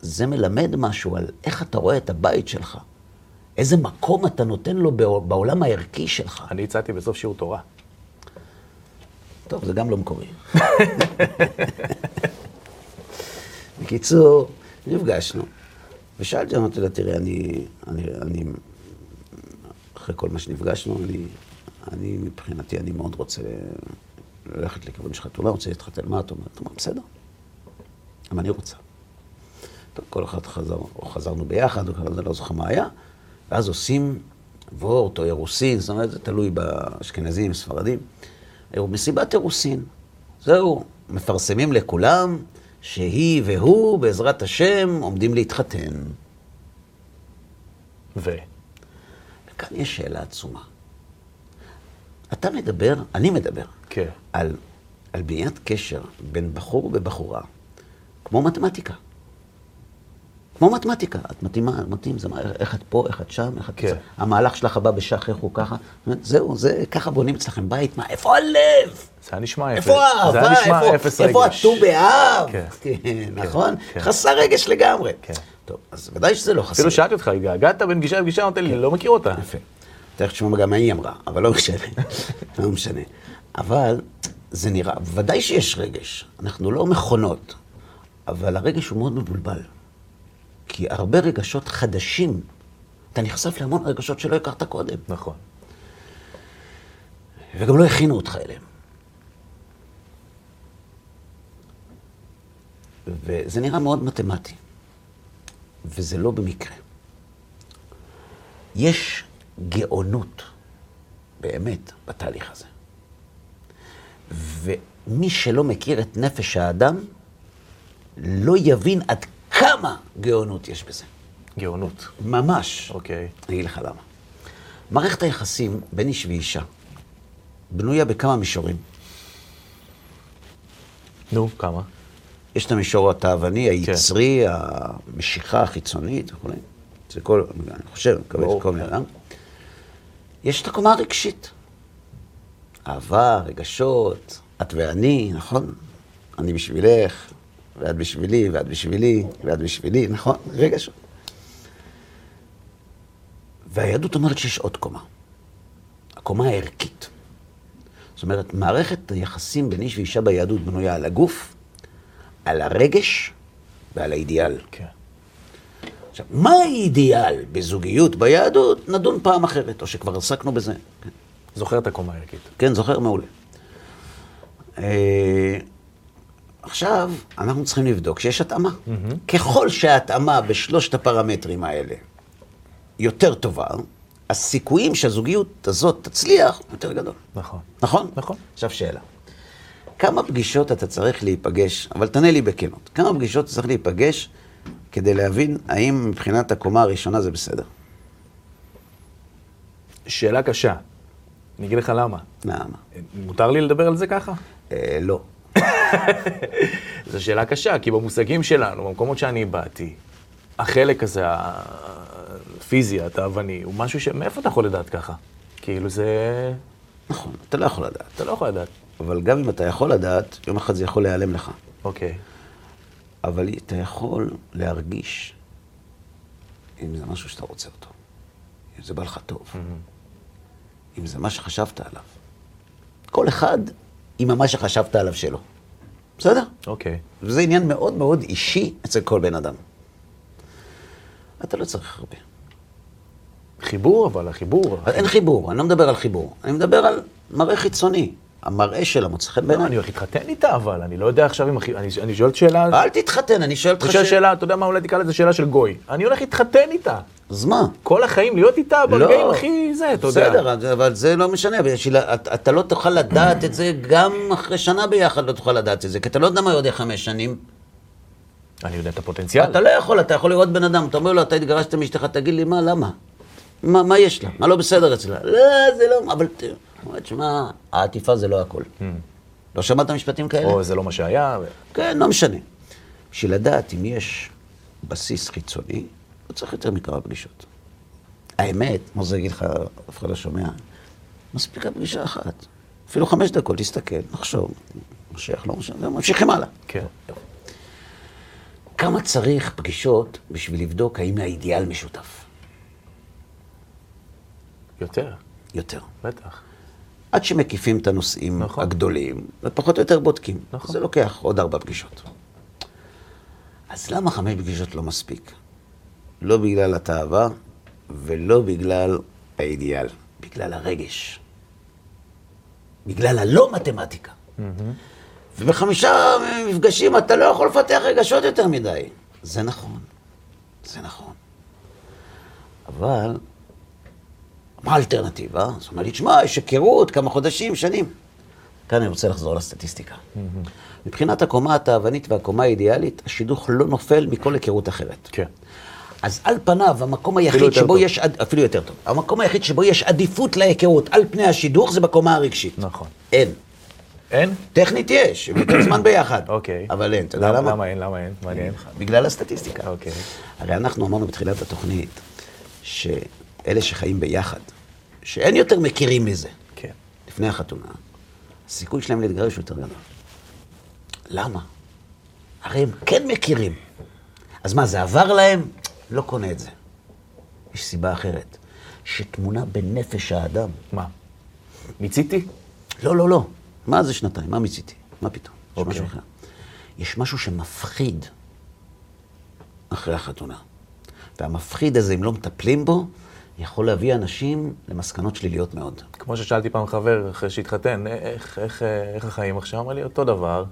A: זה מלמד משהו על איך אתה רואה את הבית שלך. איזה מקום אתה נותן לו בעולם הערכי שלך.
B: אני הצעתי בסוף שיעור תורה.
A: טוב, זה גם לא מקורי. בקיצור, נפגשנו, ושאלתי, אמרתי לה, תראה, אני, אני, אני, אחרי כל מה שנפגשנו, אני, אני מבחינתי, אני מאוד רוצה ללכת לכיוון של חתונה, רוצה להתחתן, מה את אומרת? אמרת, בסדר, גם אני רוצה. טוב, כל אחד חזר, או חזרנו ביחד, או אני לא זוכר מה היה, ואז עושים וורט או אירוסין, זאת אומרת, זה תלוי באשכנזים, ספרדים. מסיבת אירוסין. זהו, מפרסמים לכולם שהיא והוא, בעזרת השם, עומדים להתחתן.
B: ו?
A: וכאן יש שאלה עצומה. אתה מדבר, אני מדבר,
B: כן.
A: על, על בניית קשר בין בחור ובחורה, כמו מתמטיקה. כמו מתמטיקה, את מתאימה, מתאים, זה מה, איך את פה, איך את שם, איך את... כן. המהלך שלך הבא בשח, איך הוא ככה. זהו, זה, ככה בונים אצלכם בית, מה, איפה הלב?
B: זה היה נשמע אפס.
A: איפה האהבה?
B: איפה, אפס
A: איפה הט"ו באב?
B: כן.
A: כן, נכון? כן. חסר רגש לגמרי. כן. טוב, אז ודאי שזה לא חסר.
B: אפילו שאלתי אותך, הגעת בין גישה לפגישה, אמרתי לי, לא מכיר אותה.
A: יפה. תכף תשמע גם מה היא אמרה, אבל לא משנה. לא משנה. אבל זה נראה, ודאי שיש רגש. אנחנו לא מכונות, אבל הרגש הוא מאוד מבולבל. כי הרבה רגשות חדשים, אתה נחשף להמון רגשות שלא הכרת קודם.
B: נכון.
A: וגם לא הכינו אותך אליהם. וזה נראה מאוד מתמטי, וזה לא במקרה. יש גאונות, באמת, בתהליך הזה. ומי שלא מכיר את נפש האדם, לא יבין עד כמה גאונות יש בזה.
B: גאונות.
A: ממש.
B: אוקיי.
A: אני אגיד לך למה. מערכת היחסים בין איש ואישה בנויה בכמה מישורים.
B: נו, כמה?
A: יש את המישור התאווני, כן. היצרי, כן. המשיכה החיצונית וכו'. זה כל, אני חושב, אני מקווה שכל בני אדם. יש את הקומה הרגשית. אהבה, רגשות, את ואני, נכון? אני בשבילך, ואת בשבילי, ואת בשבילי, ואת בשבילי, נכון? ש... והיהדות אומרת שיש עוד קומה. הקומה הערכית. זאת אומרת, מערכת היחסים בין איש ואישה ביהדות בנויה על הגוף, על הרגש ועל האידיאל.
B: כן.
A: עכשיו, מה האידיאל בזוגיות ביהדות? נדון פעם אחרת, או שכבר עסקנו בזה. כן.
B: זוכר את הקומה הערכית.
A: כן, זוכר מעולה. אה, עכשיו, אנחנו צריכים לבדוק שיש התאמה. Mm-hmm. ככל שההתאמה בשלושת הפרמטרים האלה יותר טובה, הסיכויים שהזוגיות הזאת תצליח יותר גדול.
B: נכון.
A: נכון?
B: נכון.
A: עכשיו שאלה. כמה פגישות אתה צריך להיפגש, אבל תענה לי בכנות, כמה פגישות אתה צריך להיפגש כדי להבין האם מבחינת הקומה הראשונה זה בסדר?
B: שאלה קשה. אני אגיד לך למה.
A: למה?
B: מותר לי לדבר על זה ככה?
A: אה, לא.
B: זו שאלה קשה, כי במושגים שלנו, במקומות שאני באתי, החלק הזה, הפיזי, התאווני, הוא משהו ש... מאיפה אתה יכול לדעת ככה? כאילו זה...
A: נכון, אתה לא יכול לדעת.
B: אתה לא יכול לדעת.
A: אבל גם אם אתה יכול לדעת, יום אחד זה יכול להיעלם לך.
B: אוקיי.
A: אבל אתה יכול להרגיש אם זה משהו שאתה רוצה אותו, אם זה בא לך טוב, mm-hmm. אם זה מה שחשבת עליו. כל אחד עם מה שחשבת עליו שלו. בסדר?
B: אוקיי.
A: Okay. וזה עניין מאוד מאוד אישי אצל כל בן אדם. אתה לא צריך הרבה.
B: חיבור, אבל החיבור...
A: אין חיבור, אני לא מדבר על חיבור. אני מדבר על מראה חיצוני. המראה שלה מוצא חן בעיניי.
B: אני הולך להתחתן איתה, אבל אני לא יודע עכשיו אם... אני שואל שאלה...
A: אל תתחתן, אני שואל אותך
B: שאלה... שאלה, אתה יודע מה, אולי תקרא לזה שאלה של גוי. אני הולך להתחתן איתה.
A: אז מה?
B: כל החיים להיות איתה ברגעים לא. הכי זה, אתה יודע.
A: בסדר, אבל זה לא משנה. אתה לא תוכל לדעת את זה גם אחרי שנה ביחד לא תוכל לדעת את זה, כי אתה לא יודע מה יודע חמש שנים.
B: אני יודע את הפוטנציאל.
A: אתה לא יכול, אתה יכול לראות בן אדם, אתה אומר לו, אתה התגרשת מאשתך, תגיד לי, מה, למה? מה, מה יש לה? מה לא בסדר אצלה? לא, זה לא... אבל תשמע, העטיפה זה לא הכל. Hmm. לא שמעת משפטים כאלה?
B: או זה לא מה שהיה.
A: כן, לא משנה. בשביל לדעת אם יש בסיס חיצוני, לא צריך יותר מכמה פגישות. האמת, כמו זה אגיד לך, אף אחד לא שומע, מספיקה פגישה אחת. אפילו חמש דקות, תסתכל, נחשוב, מושך, לא מושך, ממשיכים הלאה.
B: כן.
A: כמה צריך פגישות בשביל לבדוק האם האידיאל משותף?
B: יותר,
A: יותר.
B: בטח.
A: עד שמקיפים את הנושאים
B: נכון.
A: הגדולים, ופחות או יותר בודקים.
B: נכון.
A: זה לוקח עוד ארבע פגישות. אז למה חמש פגישות לא מספיק? לא בגלל התאווה ולא בגלל האידיאל, בגלל הרגש. בגלל הלא מתמטיקה. ובחמישה מפגשים אתה לא יכול לפתח רגשות יותר מדי. זה נכון, זה נכון. אבל מה האלטרנטיבה? אז הוא אומר לי, תשמע, יש היכרות, כמה חודשים, שנים. כאן אני רוצה לחזור לסטטיסטיקה. מבחינת הקומה התאוונית והקומה האידיאלית, השידוך לא נופל מכל היכרות אחרת.
B: כן.
A: אז על פניו, המקום היחיד שבו
B: טוב.
A: יש, אפילו יותר טוב, המקום היחיד שבו יש עדיפות להיכרות על פני השידוך זה בקומה הרגשית.
B: נכון.
A: אין.
B: אין?
A: טכנית יש, הם יותר זמן ביחד.
B: אוקיי.
A: אבל אין, אתה יודע
B: למה-
A: למה?
B: אין? למה אין? מעניין.
A: בגלל הסטטיסטיקה.
B: אוקיי.
A: הרי אנחנו אמרנו בתחילת התוכנית, שאלה שחיים ביחד, שאין יותר מכירים מזה,
B: כן.
A: לפני החתונה, הסיכוי שלהם להתגרש יותר גדול. למה? הרי הם כן מכירים. אז מה, זה עבר להם? לא קונה את זה. יש סיבה אחרת, שטמונה בנפש האדם.
B: מה? מיציתי?
A: לא, לא, לא. מה זה שנתיים? מה מיציתי? מה פתאום? יש
B: אוקיי.
A: משהו אחר. יש משהו שמפחיד אחרי החתונה. והמפחיד הזה, אם לא מטפלים בו, יכול להביא אנשים למסקנות שליליות מאוד.
B: כמו ששאלתי פעם חבר אחרי שהתחתן, איך, איך, איך החיים עכשיו? אמר לי, אותו דבר,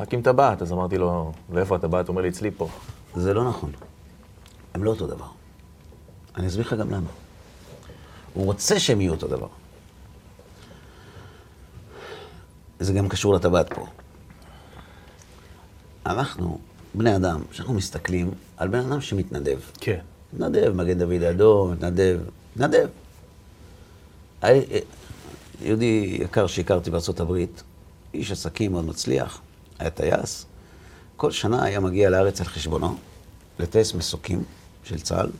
B: רק עם טבעת. אז אמרתי לו, ואיפה הטבעת? הוא אומר לי, אצלי פה.
A: זה לא נכון. הם לא אותו דבר. אני אסביר לך גם למה. הוא רוצה שהם יהיו אותו דבר. זה גם קשור לטבעת פה. אנחנו, בני אדם, כשאנחנו מסתכלים על בן אדם שמתנדב,
B: כן.
A: מתנדב, מגן דוד אדום, מתנדב, מתנדב. היה- יהודי יקר שהכרתי בארצות הברית, איש עסקים מאוד מצליח, היה טייס, כל שנה היה מגיע לארץ על חשבונו, לטייס מסוקים של צה"ל,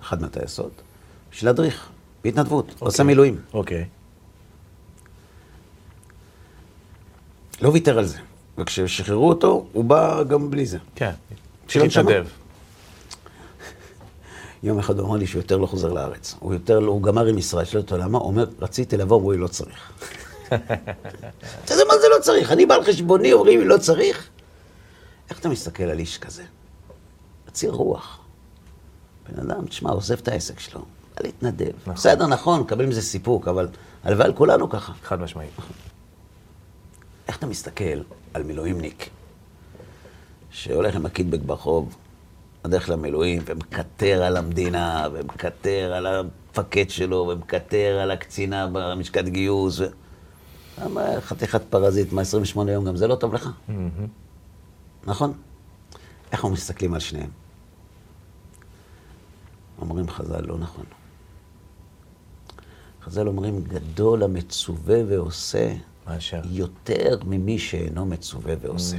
A: אחד מהטייסות, בשביל להדריך, בהתנדבות, עושה מילואים.
B: אוקיי.
A: לא ויתר על זה. וכששחררו אותו, הוא בא גם בלי זה.
B: כן. להתנדב.
A: יום אחד הוא אמר לי שהוא יותר לא חוזר לארץ. הוא יותר לא, הוא גמר עם ישראל, שאלתי אותו למה, הוא אומר, רציתי לבוא, אמרו לי, לא צריך. אתה יודע מה זה לא צריך? אני בא על חשבוני, אומרים לי, לא צריך? איך אתה מסתכל על איש כזה? מציר רוח. בן אדם, תשמע, עוזב את העסק שלו, בא להתנדב.
B: נכון.
A: בסדר, נכון, מקבל מזה סיפוק, אבל הלוואי על כולנו ככה.
B: חד משמעית.
A: איך אתה מסתכל על מילואימניק שהולך עם הקיטבג ברחוב, הדרך למילואים, ומקטר על המדינה, ומקטר על המפקד שלו, ומקטר על הקצינה ומש"קית גיוס, ו... למה חתיכת פרזיט, מה 28 יום, גם זה לא טוב לך? נכון? איך אנחנו מסתכלים על שניהם? אומרים חז"ל, לא נכון. חז"ל אומרים, גדול המצווה ועושה
B: מאשר.
A: יותר ממי שאינו מצווה ועושה.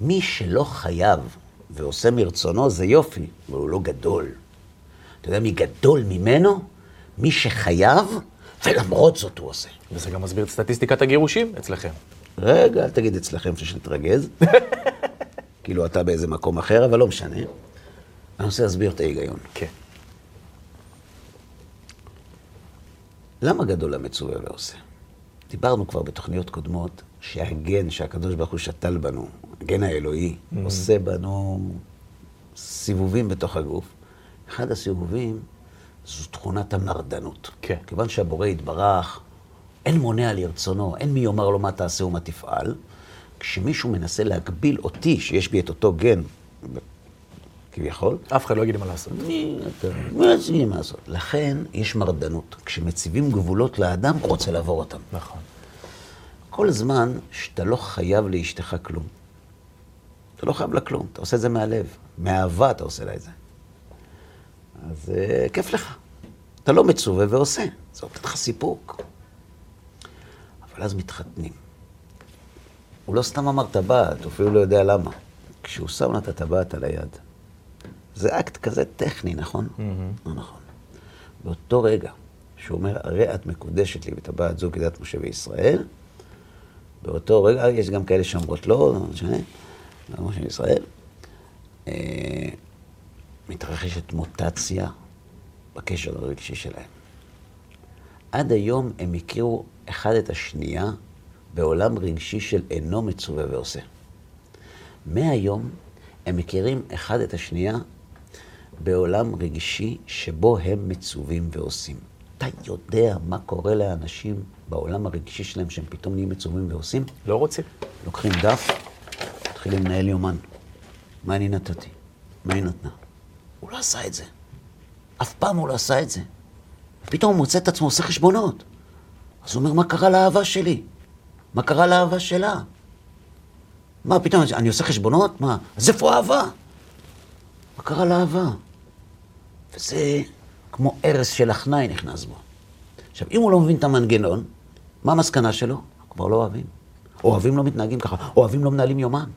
A: מי שלא חייב ועושה מרצונו זה יופי, אבל הוא לא גדול. אתה יודע מי גדול ממנו? מי שחייב, ולמרות זאת הוא עושה.
B: וזה גם מסביר את סטטיסטיקת הגירושים אצלכם.
A: רגע, אל תגיד אצלכם שנתרגז. כאילו אתה באיזה מקום אחר, אבל לא משנה. אני רוצה להסביר את ההיגיון.
B: כן.
A: למה גדול המצווה ועושה? דיברנו כבר בתוכניות קודמות שהגן שהקדוש ברוך הוא שתל בנו, הגן האלוהי, עושה בנו סיבובים בתוך הגוף. אחד הסיבובים זו תכונת המרדנות.
B: כן.
A: כיוון שהבורא יתברך, אין מונע לרצונו, אין מי יאמר לו מה תעשה ומה תפעל. כשמישהו מנסה להגביל אותי, שיש בי את אותו גן, כביכול,
B: אף אחד לא יגיד לי מה לעשות.
A: מי אתה? מה רציתי מה לעשות? לכן יש מרדנות. כשמציבים גבולות לאדם, הוא רוצה לעבור אותם.
B: נכון.
A: כל זמן שאתה לא חייב לאשתך כלום. אתה לא חייב לה כלום, אתה עושה את זה מהלב. מאהבה אתה עושה לה את זה. אז uh, כיף לך. אתה לא מצווה ועושה. זה נותן לך סיפוק. אבל אז מתחתנים. הוא לא סתם אמר טבעת, הוא אפילו לא יודע למה. כשהוא שם לה את הטבעת על היד, זה אקט כזה טכני, נכון? לא נכון. באותו רגע שהוא אומר, הרי את מקודשת לי וטבעת זו כדת משה וישראל, באותו רגע, יש גם כאלה שאומרות לא, לא משנה, לא משה וישראל, אה, מתרחשת מוטציה בקשר הרגשי שלהם. עד היום הם הכירו אחד את השנייה בעולם רגשי של אינו מצווה ועושה. מהיום הם מכירים אחד את השנייה בעולם רגשי שבו הם מצווים ועושים. אתה יודע מה קורה לאנשים בעולם הרגשי שלהם שהם פתאום נהיים מצווים ועושים?
B: לא רוצים.
A: לוקחים דף, מתחילים לנהל יומן. מה אני נתתי? מה היא נתנה? הוא לא עשה את זה. אף פעם הוא לא עשה את זה. פתאום הוא מוצא את עצמו עושה חשבונות. אז הוא אומר, מה קרה לאהבה שלי? מה קרה לאהבה שלה? מה פתאום, אני עושה חשבונות? מה? אז איפה האהבה? מה קרה לאהבה? וזה כמו ארס של אחנאי נכנס בו. עכשיו, אם הוא לא מבין את המנגנון, מה המסקנה שלו? כבר לא אוהבים. אוהבים לא מתנהגים ככה, אוהבים לא מנהלים יומן.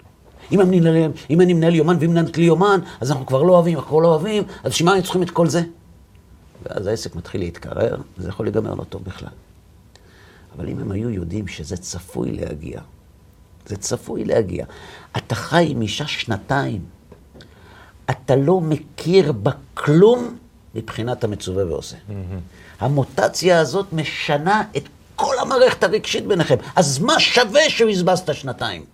A: אם אני, מנהל, אם אני מנהל יומן והיא מנהלת לי יומן, אז אנחנו כבר לא אוהבים, אנחנו כבר לא אוהבים, אז בשביל מה אנחנו צריכים את כל זה? ואז העסק מתחיל להתקרר, וזה יכול להיגמר לא טוב בכלל. אבל אם הם היו יודעים שזה צפוי להגיע, זה צפוי להגיע. אתה חי עם אישה שנתיים, אתה לא מכיר בה כלום מבחינת המצווה ועושה. המוטציה הזאת משנה את כל המערכת הרגשית ביניכם. אז מה שווה שבזבזת שנתיים?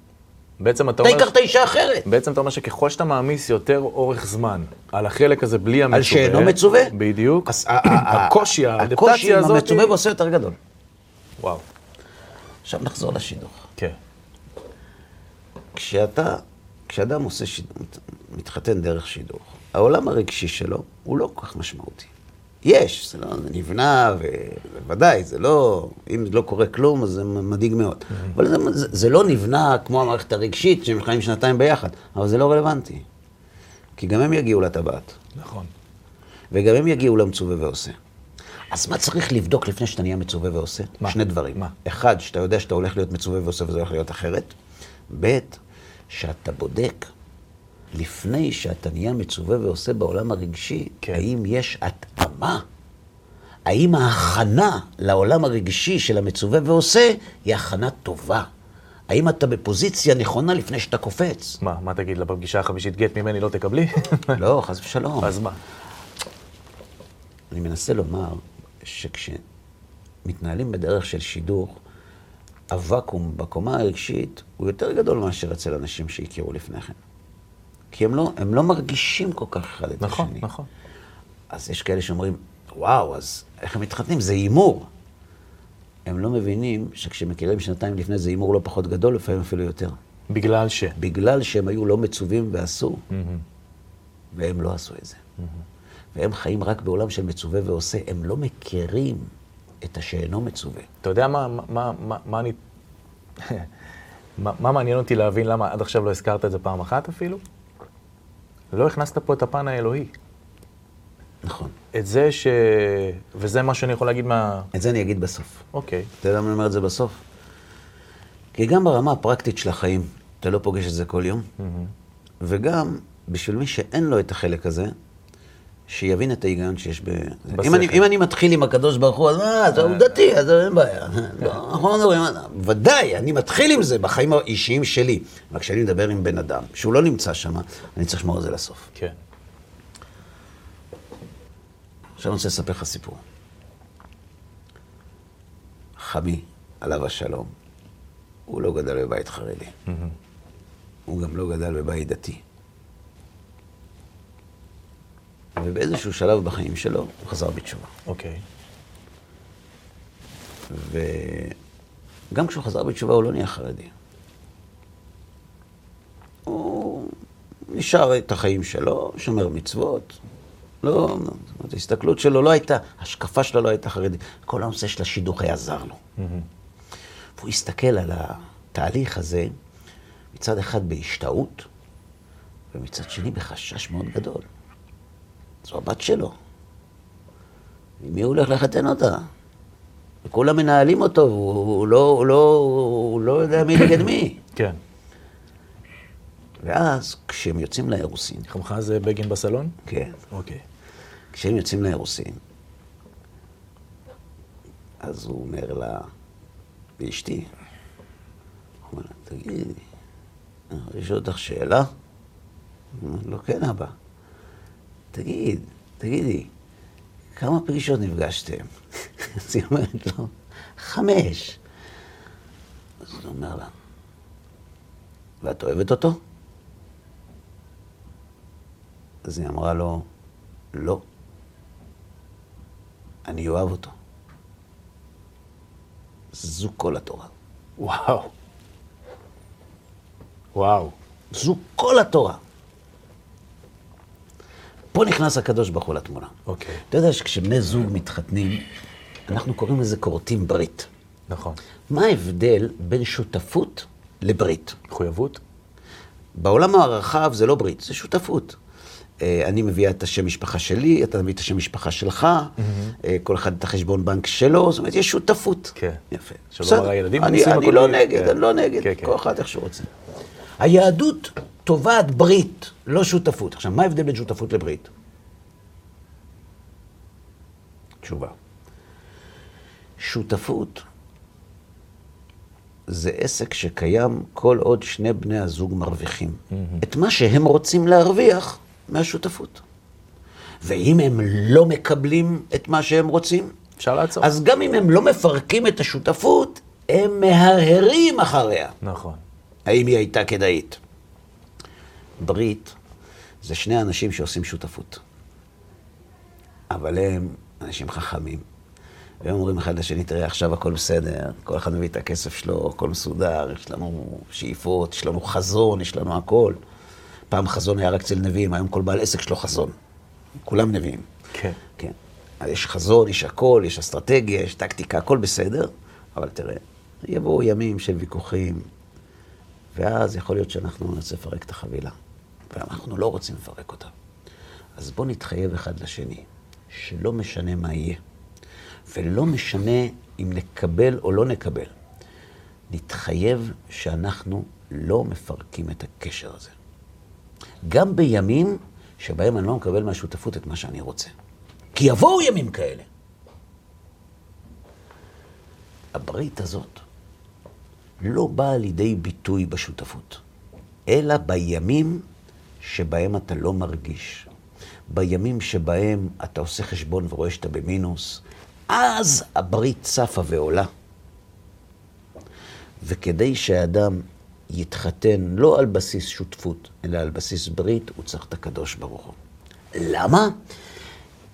B: בעצם אתה
A: אתה
B: אומר...
A: הכרת אישה אחרת.
B: בעצם אתה אומר שככל שאתה מעמיס יותר אורך זמן על החלק הזה בלי המצווה...
A: על שאינו מצווה?
B: בדיוק.
A: אז ה- ה- ה-
B: הקושי,
A: הקושי
B: האדפטציה
A: עם
B: הזאת...
A: המצווה ועושה יותר גדול.
B: וואו.
A: עכשיו נחזור לשידוך.
B: כן.
A: כשאתה, כשאדם עושה שידוך, מתחתן דרך שידוך, העולם הרגשי שלו הוא לא כל כך משמעותי. יש, זה לא, זה נבנה, ובוודאי, זה לא, אם לא קורה כלום, אז זה מדאיג מאוד. אבל זה, זה, זה לא נבנה כמו המערכת הרגשית, שהם חיים שנתיים ביחד, אבל זה לא רלוונטי. כי גם הם יגיעו לטבעת,
B: נכון.
A: וגם הם יגיעו למצווה ועושה. אז מה צריך לבדוק לפני שאתה נהיה מצווה ועושה?
B: מה?
A: שני דברים.
B: מה?
A: אחד, שאתה יודע שאתה הולך להיות מצווה ועושה וזה הולך להיות אחרת. ב', שאתה בודק לפני שאתה נהיה מצווה ועושה בעולם הרגשי,
B: כן.
A: האם יש התאמה? האם ההכנה לעולם הרגשי של המצווה ועושה היא הכנה טובה? האם אתה בפוזיציה נכונה לפני שאתה קופץ?
B: מה, מה תגיד לה בפגישה החמישית גט ממני לא תקבלי?
A: לא, חס ושלום.
B: אז מה?
A: אני מנסה לומר שכשמתנהלים בדרך של שידוך, הוואקום בקומה הרגשית הוא יותר גדול מאשר אצל אנשים שהכירו לפני כן. כי הם לא, הם לא מרגישים כל כך אחד את
B: נכון,
A: השני.
B: נכון.
A: אז יש כאלה שאומרים, וואו, אז איך הם מתחתנים? זה הימור. הם לא מבינים שכשמכירים שנתיים לפני זה הימור לא פחות גדול, לפעמים אפילו יותר.
B: בגלל ש...
A: בגלל שהם היו לא מצווים ועשו, והם לא עשו את זה. והם חיים רק בעולם של מצווה ועושה, הם לא מכירים את השאינו מצווה.
B: אתה יודע מה, מה, מה, מה אני... מה, מה מעניין אותי להבין למה עד עכשיו לא הזכרת את זה פעם אחת אפילו? לא הכנסת פה את הפן האלוהי.
A: נכון.
B: את זה ש... וזה מה שאני יכול להגיד מה...
A: את זה אני אגיד בסוף.
B: אוקיי.
A: אתה יודע למה אני אומר את זה בסוף? כי גם ברמה הפרקטית של החיים, אתה לא פוגש את זה כל יום, וגם בשביל מי שאין לו את החלק הזה, שיבין את ההיגיון שיש ב... אם אני, אם אני מתחיל עם הקדוש ברוך הוא, אז מה, זה עובדתי, אז אין בעיה. לא, אנחנו לא מדברים, ודאי, אני מתחיל עם זה בחיים האישיים שלי. אבל כשאני מדבר עם בן אדם, שהוא לא נמצא שם, אני צריך לשמור את זה לסוף.
B: כן.
A: עכשיו אני רוצה לספר לך סיפור. חמי, עליו השלום, הוא לא גדל בבית חרדי. הוא גם לא גדל בבית דתי. ובאיזשהו שלב בחיים שלו, הוא חזר בתשובה.
B: אוקיי.
A: וגם כשהוא חזר בתשובה, הוא לא נהיה חרדי. הוא נשאר את החיים שלו, שומר מצוות. לא, זאת אומרת, ההסתכלות שלו לא הייתה, ההשקפה שלו לא הייתה חרדית. כל הנושא של השידוך היה זר לו. והוא הסתכל על התהליך הזה, מצד אחד בהשתאות, ומצד שני בחשש מאוד גדול. זו הבת שלו. עם מי הוא הולך לחתן אותה? וכולם מנהלים אותו, הוא, לא, הוא, לא, הוא לא יודע מי נגד מי.
B: כן.
A: ואז, כשהם יוצאים לאירוסין,
B: חמך זה בגין בסלון?
A: כן,
B: אוקיי.
A: כשהם יוצאים לאירוסין, אז הוא אומר לה, לאשתי, הוא אומר לה, תגידי, יכול לשאול אותך שאלה? לו, כן, אבא. תגיד, תגידי, כמה פגישות נפגשתם? אז היא אומרת לו, חמש. אז הוא אומר לה, ואת אוהבת אותו? אז היא אמרה לו, לא. אני אוהב אותו. זו כל התורה.
B: וואו. וואו.
A: זו כל התורה. פה נכנס הקדוש ברוך הוא לתמונה.
B: אוקיי.
A: אתה יודע שכשבני זוג מתחתנים, אנחנו קוראים לזה כורתים ברית.
B: נכון.
A: מה ההבדל בין שותפות לברית?
B: מחויבות?
A: בעולם הרחב זה לא ברית, זה שותפות. אה, אני מביאה את השם משפחה שלי, אתה מביא את השם משפחה שלך, אה, כל אחד את החשבון בנק שלו, זאת אומרת, יש שותפות.
B: כן.
A: יפה.
B: שלא
A: בסדר.
B: לומר, הילדים
A: אני,
B: נישואים
A: אני
B: הכל
A: לא נגד,
B: כן.
A: אני לא נגד,
B: כן, כן.
A: כל אחד איך שהוא רוצה. היהדות תובעת ברית, לא שותפות. עכשיו, מה ההבדל בין שותפות לברית? תשובה. שותפות זה עסק שקיים כל עוד שני בני הזוג מרוויחים את מה שהם רוצים להרוויח מהשותפות. ואם הם לא מקבלים את מה שהם רוצים,
B: אפשר לעצור.
A: אז גם אם הם לא מפרקים את השותפות, הם מהרהרים אחריה.
B: נכון.
A: האם היא הייתה כדאית? ברית זה שני אנשים שעושים שותפות. אבל הם אנשים חכמים. והם אומרים אחד לשני, תראה, עכשיו הכל בסדר, כל אחד מביא את הכסף שלו, הכל מסודר, יש לנו שאיפות, יש לנו חזון, יש לנו הכל. פעם חזון היה רק אצל נביאים, היום כל בעל עסק שלו חזון. כולם נביאים.
B: כן.
A: כן. יש חזון, יש הכל, יש אסטרטגיה, יש טקטיקה, הכל בסדר, אבל תראה, יבואו ימים של ויכוחים, ואז יכול להיות שאנחנו נרצה לפרק את החבילה, ואנחנו לא רוצים לפרק אותה. אז בואו נתחייב אחד לשני, שלא משנה מה יהיה, ולא משנה אם נקבל או לא נקבל, נתחייב שאנחנו לא מפרקים את הקשר הזה. גם בימים שבהם אני לא מקבל מהשותפות את מה שאני רוצה. כי יבואו ימים כאלה. הברית הזאת לא באה לידי ביטוי בשותפות, אלא בימים שבהם אתה לא מרגיש, בימים שבהם אתה עושה חשבון ורואה שאתה במינוס, אז הברית צפה ועולה. וכדי שהאדם יתחתן לא על בסיס שותפות, אלא על בסיס ברית, הוא צריך את הקדוש ברוך הוא. למה?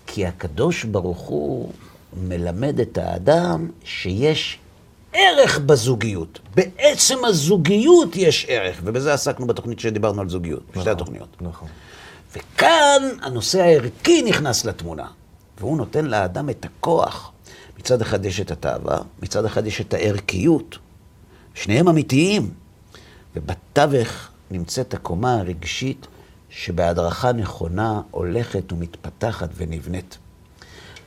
A: כי הקדוש ברוך הוא מלמד את האדם שיש ערך בזוגיות. בעצם הזוגיות יש ערך, ובזה עסקנו בתוכנית שדיברנו על זוגיות, בשתי התוכניות.
B: נכון.
A: וכאן הנושא הערכי נכנס לתמונה, והוא נותן לאדם את הכוח. מצד אחד יש את התאווה, מצד אחד יש את הערכיות. שניהם אמיתיים. ובתווך נמצאת הקומה הרגשית שבהדרכה נכונה הולכת ומתפתחת ונבנית.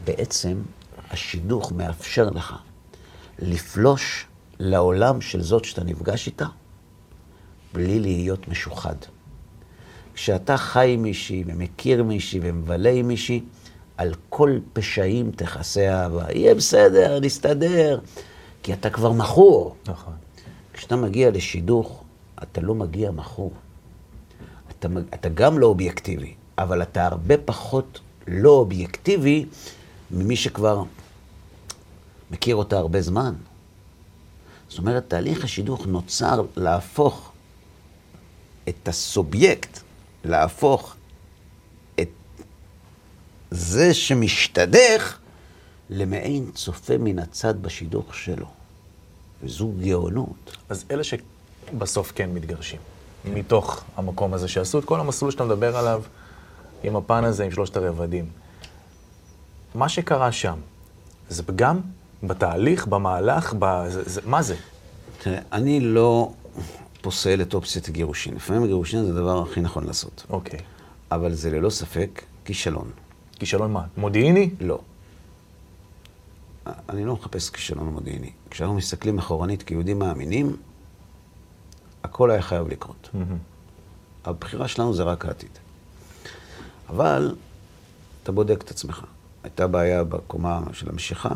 A: בעצם השידוך מאפשר לך לפלוש לעולם של זאת שאתה נפגש איתה, בלי להיות משוחד. כשאתה חי עם מישהי ומכיר מישהי ומבלה עם מישהי, על כל פשעים תכסה אהבה. יהיה בסדר, נסתדר, כי אתה כבר מכור.
B: נכון.
A: כשאתה מגיע לשידוך, אתה לא מגיע מכור. אתה, אתה גם לא אובייקטיבי, אבל אתה הרבה פחות לא אובייקטיבי ממי שכבר מכיר אותה הרבה זמן. זאת אומרת, תהליך השידוך נוצר להפוך את הסובייקט, להפוך את זה שמשתדך למעין צופה מן הצד בשידוך שלו. וזו גאונות.
B: אז אלה שבסוף כן מתגרשים, מתוך המקום הזה, שעשו את כל המסלול שאתה מדבר עליו, עם הפן הזה, עם שלושת הרבדים. מה שקרה שם, זה פגם בתהליך, במהלך, ב... זה, זה, מה זה?
A: תראה, אני לא פוסל את אופציית הגירושין. לפעמים הגירושין זה הדבר הכי נכון לעשות.
B: אוקיי.
A: אבל זה ללא ספק כישלון.
B: כישלון מה? מודיעיני?
A: לא. אני לא מחפש כישלון מודיעיני. כשאנחנו מסתכלים אחורנית כיהודים מאמינים, הכל היה חייב לקרות. הבחירה שלנו זה רק העתיד. אבל אתה בודק את עצמך. הייתה בעיה בקומה של המשיכה?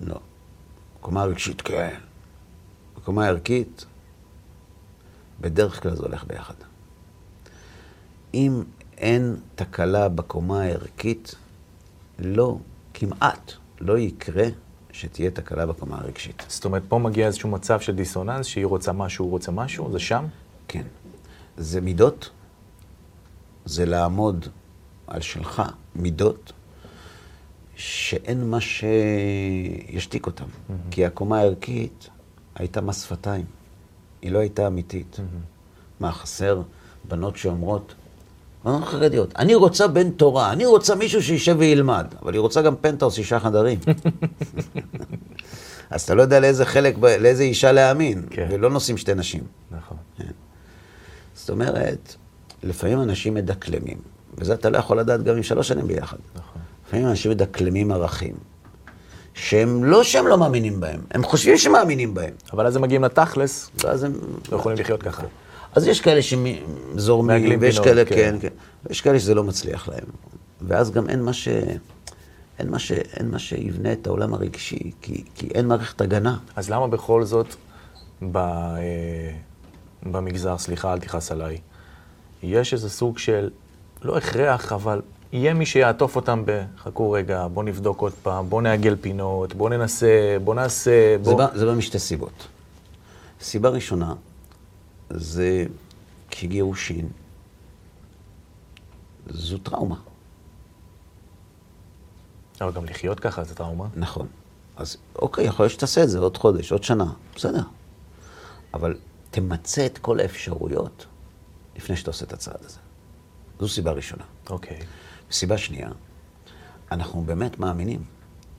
A: לא. קומה רגשית, כן. בקומה הערכית, בדרך כלל זה הולך ביחד. אם אין תקלה בקומה הערכית, לא, כמעט לא יקרה שתהיה תקלה בקומה הרגשית.
B: זאת אומרת, פה מגיע איזשהו מצב של דיסוננס, שהיא רוצה משהו, הוא רוצה משהו, זה שם?
A: כן. זה מידות, זה לעמוד על שלך, מידות, שאין מה שישתיק אותם. Mm-hmm. כי הקומה הערכית הייתה מס שפתיים, היא לא הייתה אמיתית. Mm-hmm. מה, חסר בנות שאומרות, בנות חרדיות, אני רוצה בן תורה, אני רוצה מישהו שישב וילמד, אבל היא רוצה גם פנטהאוס שישה חדרים. אז אתה לא יודע לאיזה חלק, לאיזה אישה להאמין, כן. ולא נושאים שתי נשים.
B: נכון.
A: כן. זאת אומרת, לפעמים אנשים מדקלמים, וזה אתה לא יכול לדעת גם עם שלוש שנים ביחד. נכון. לפעמים אנשים מדקלמים ערכים, שהם לא שהם לא מאמינים בהם, הם חושבים שמאמינים בהם.
B: אבל אז הם מגיעים לתכלס,
A: ואז הם...
B: לא יכולים לחיות ככה.
A: אז יש כאלה שזורמים, ויש כאלה, כן, כן, כן. ויש כאלה שזה לא מצליח להם. ואז גם אין מה ש... אין מה, ש... אין מה שיבנה את העולם הרגשי, כי, כי אין מערכת הגנה.
B: אז למה בכל זאת, ב... אה, במגזר, סליחה, אל תכעס עליי, יש איזה סוג של, לא הכרח, אבל יהיה מי שיעטוף אותם ב... חכו רגע, בוא נבדוק עוד פעם, בוא נעגל פינות, בוא ננסה, בוא נעשה... בוא...
A: זה, בא, זה בא משתי סיבות. סיבה ראשונה, זה כגירושין, זו טראומה.
B: אבל גם לחיות ככה זה טראומה.
A: נכון. אז אוקיי, יכול להיות שתעשה את זה עוד חודש, עוד שנה, בסדר. אבל תמצה את כל האפשרויות לפני שאתה עושה את הצעד הזה. זו סיבה ראשונה.
B: אוקיי.
A: סיבה שנייה, אנחנו באמת מאמינים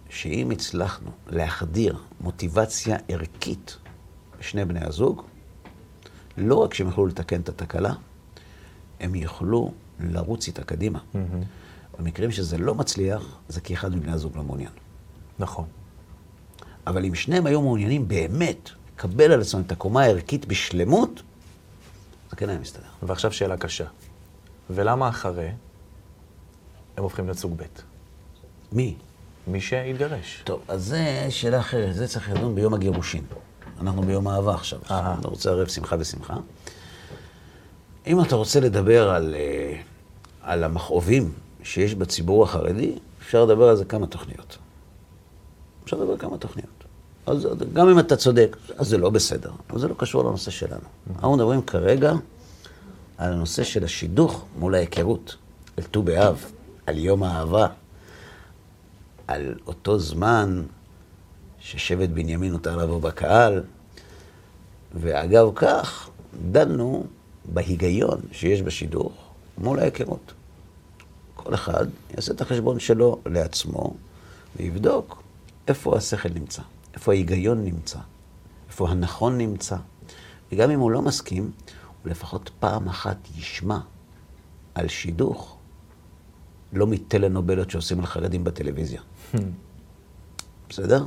A: שאם הצלחנו להחדיר מוטיבציה ערכית בשני בני הזוג, לא רק שהם יוכלו לתקן את התקלה, הם יוכלו לרוץ איתה קדימה. Mm-hmm. במקרים שזה לא מצליח, זה כי אחד מבני הזוג לא מעוניין.
B: נכון.
A: אבל אם שניהם היו מעוניינים באמת לקבל על עצמם את הקומה הערכית בשלמות, זה כן היה מסתדר.
B: ועכשיו שאלה קשה. ולמה אחרי הם הופכים להיות סוג ב'?
A: מי?
B: מי שהתגרש.
A: טוב, אז זה שאלה אחרת, זה צריך לדון ביום הגירושין. אנחנו ביום אהבה עכשיו. אני רוצה ערב שמחה ושמחה. אם אתה רוצה לדבר על, אה, על המכאובים שיש בציבור החרדי, אפשר לדבר על זה כמה תוכניות. אפשר לדבר על כמה תוכניות. אז גם אם אתה צודק, אז זה לא בסדר, אבל זה לא קשור לנושא שלנו. אנחנו מדברים כרגע על הנושא של השידוך מול ההיכרות, על ט"ו באב, על יום האהבה, על אותו זמן ששבט בנימין נותר לבוא בקהל, ואגב כך, דנו בהיגיון שיש בשידוך מול ההיכרות. כל אחד יעשה את החשבון שלו לעצמו ויבדוק איפה השכל נמצא, איפה ההיגיון נמצא, איפה הנכון נמצא. וגם אם הוא לא מסכים, הוא לפחות פעם אחת ישמע על שידוך, לא מטלנובלות שעושים על חרדים בטלוויזיה. בסדר?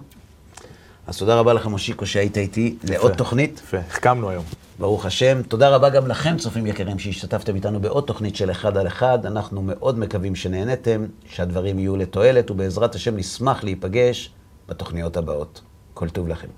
A: אז תודה רבה לכם, מושיקו, שהיית איתי לעוד תוכנית.
B: יפה, החכמנו היום.
A: ברוך השם. תודה רבה גם לכם, צופים יקרים, שהשתתפתם איתנו בעוד תוכנית של אחד על אחד. אנחנו מאוד מקווים שנהנתם, שהדברים יהיו לתועלת, ובעזרת השם נשמח להיפגש בתוכניות הבאות. כל טוב לכם.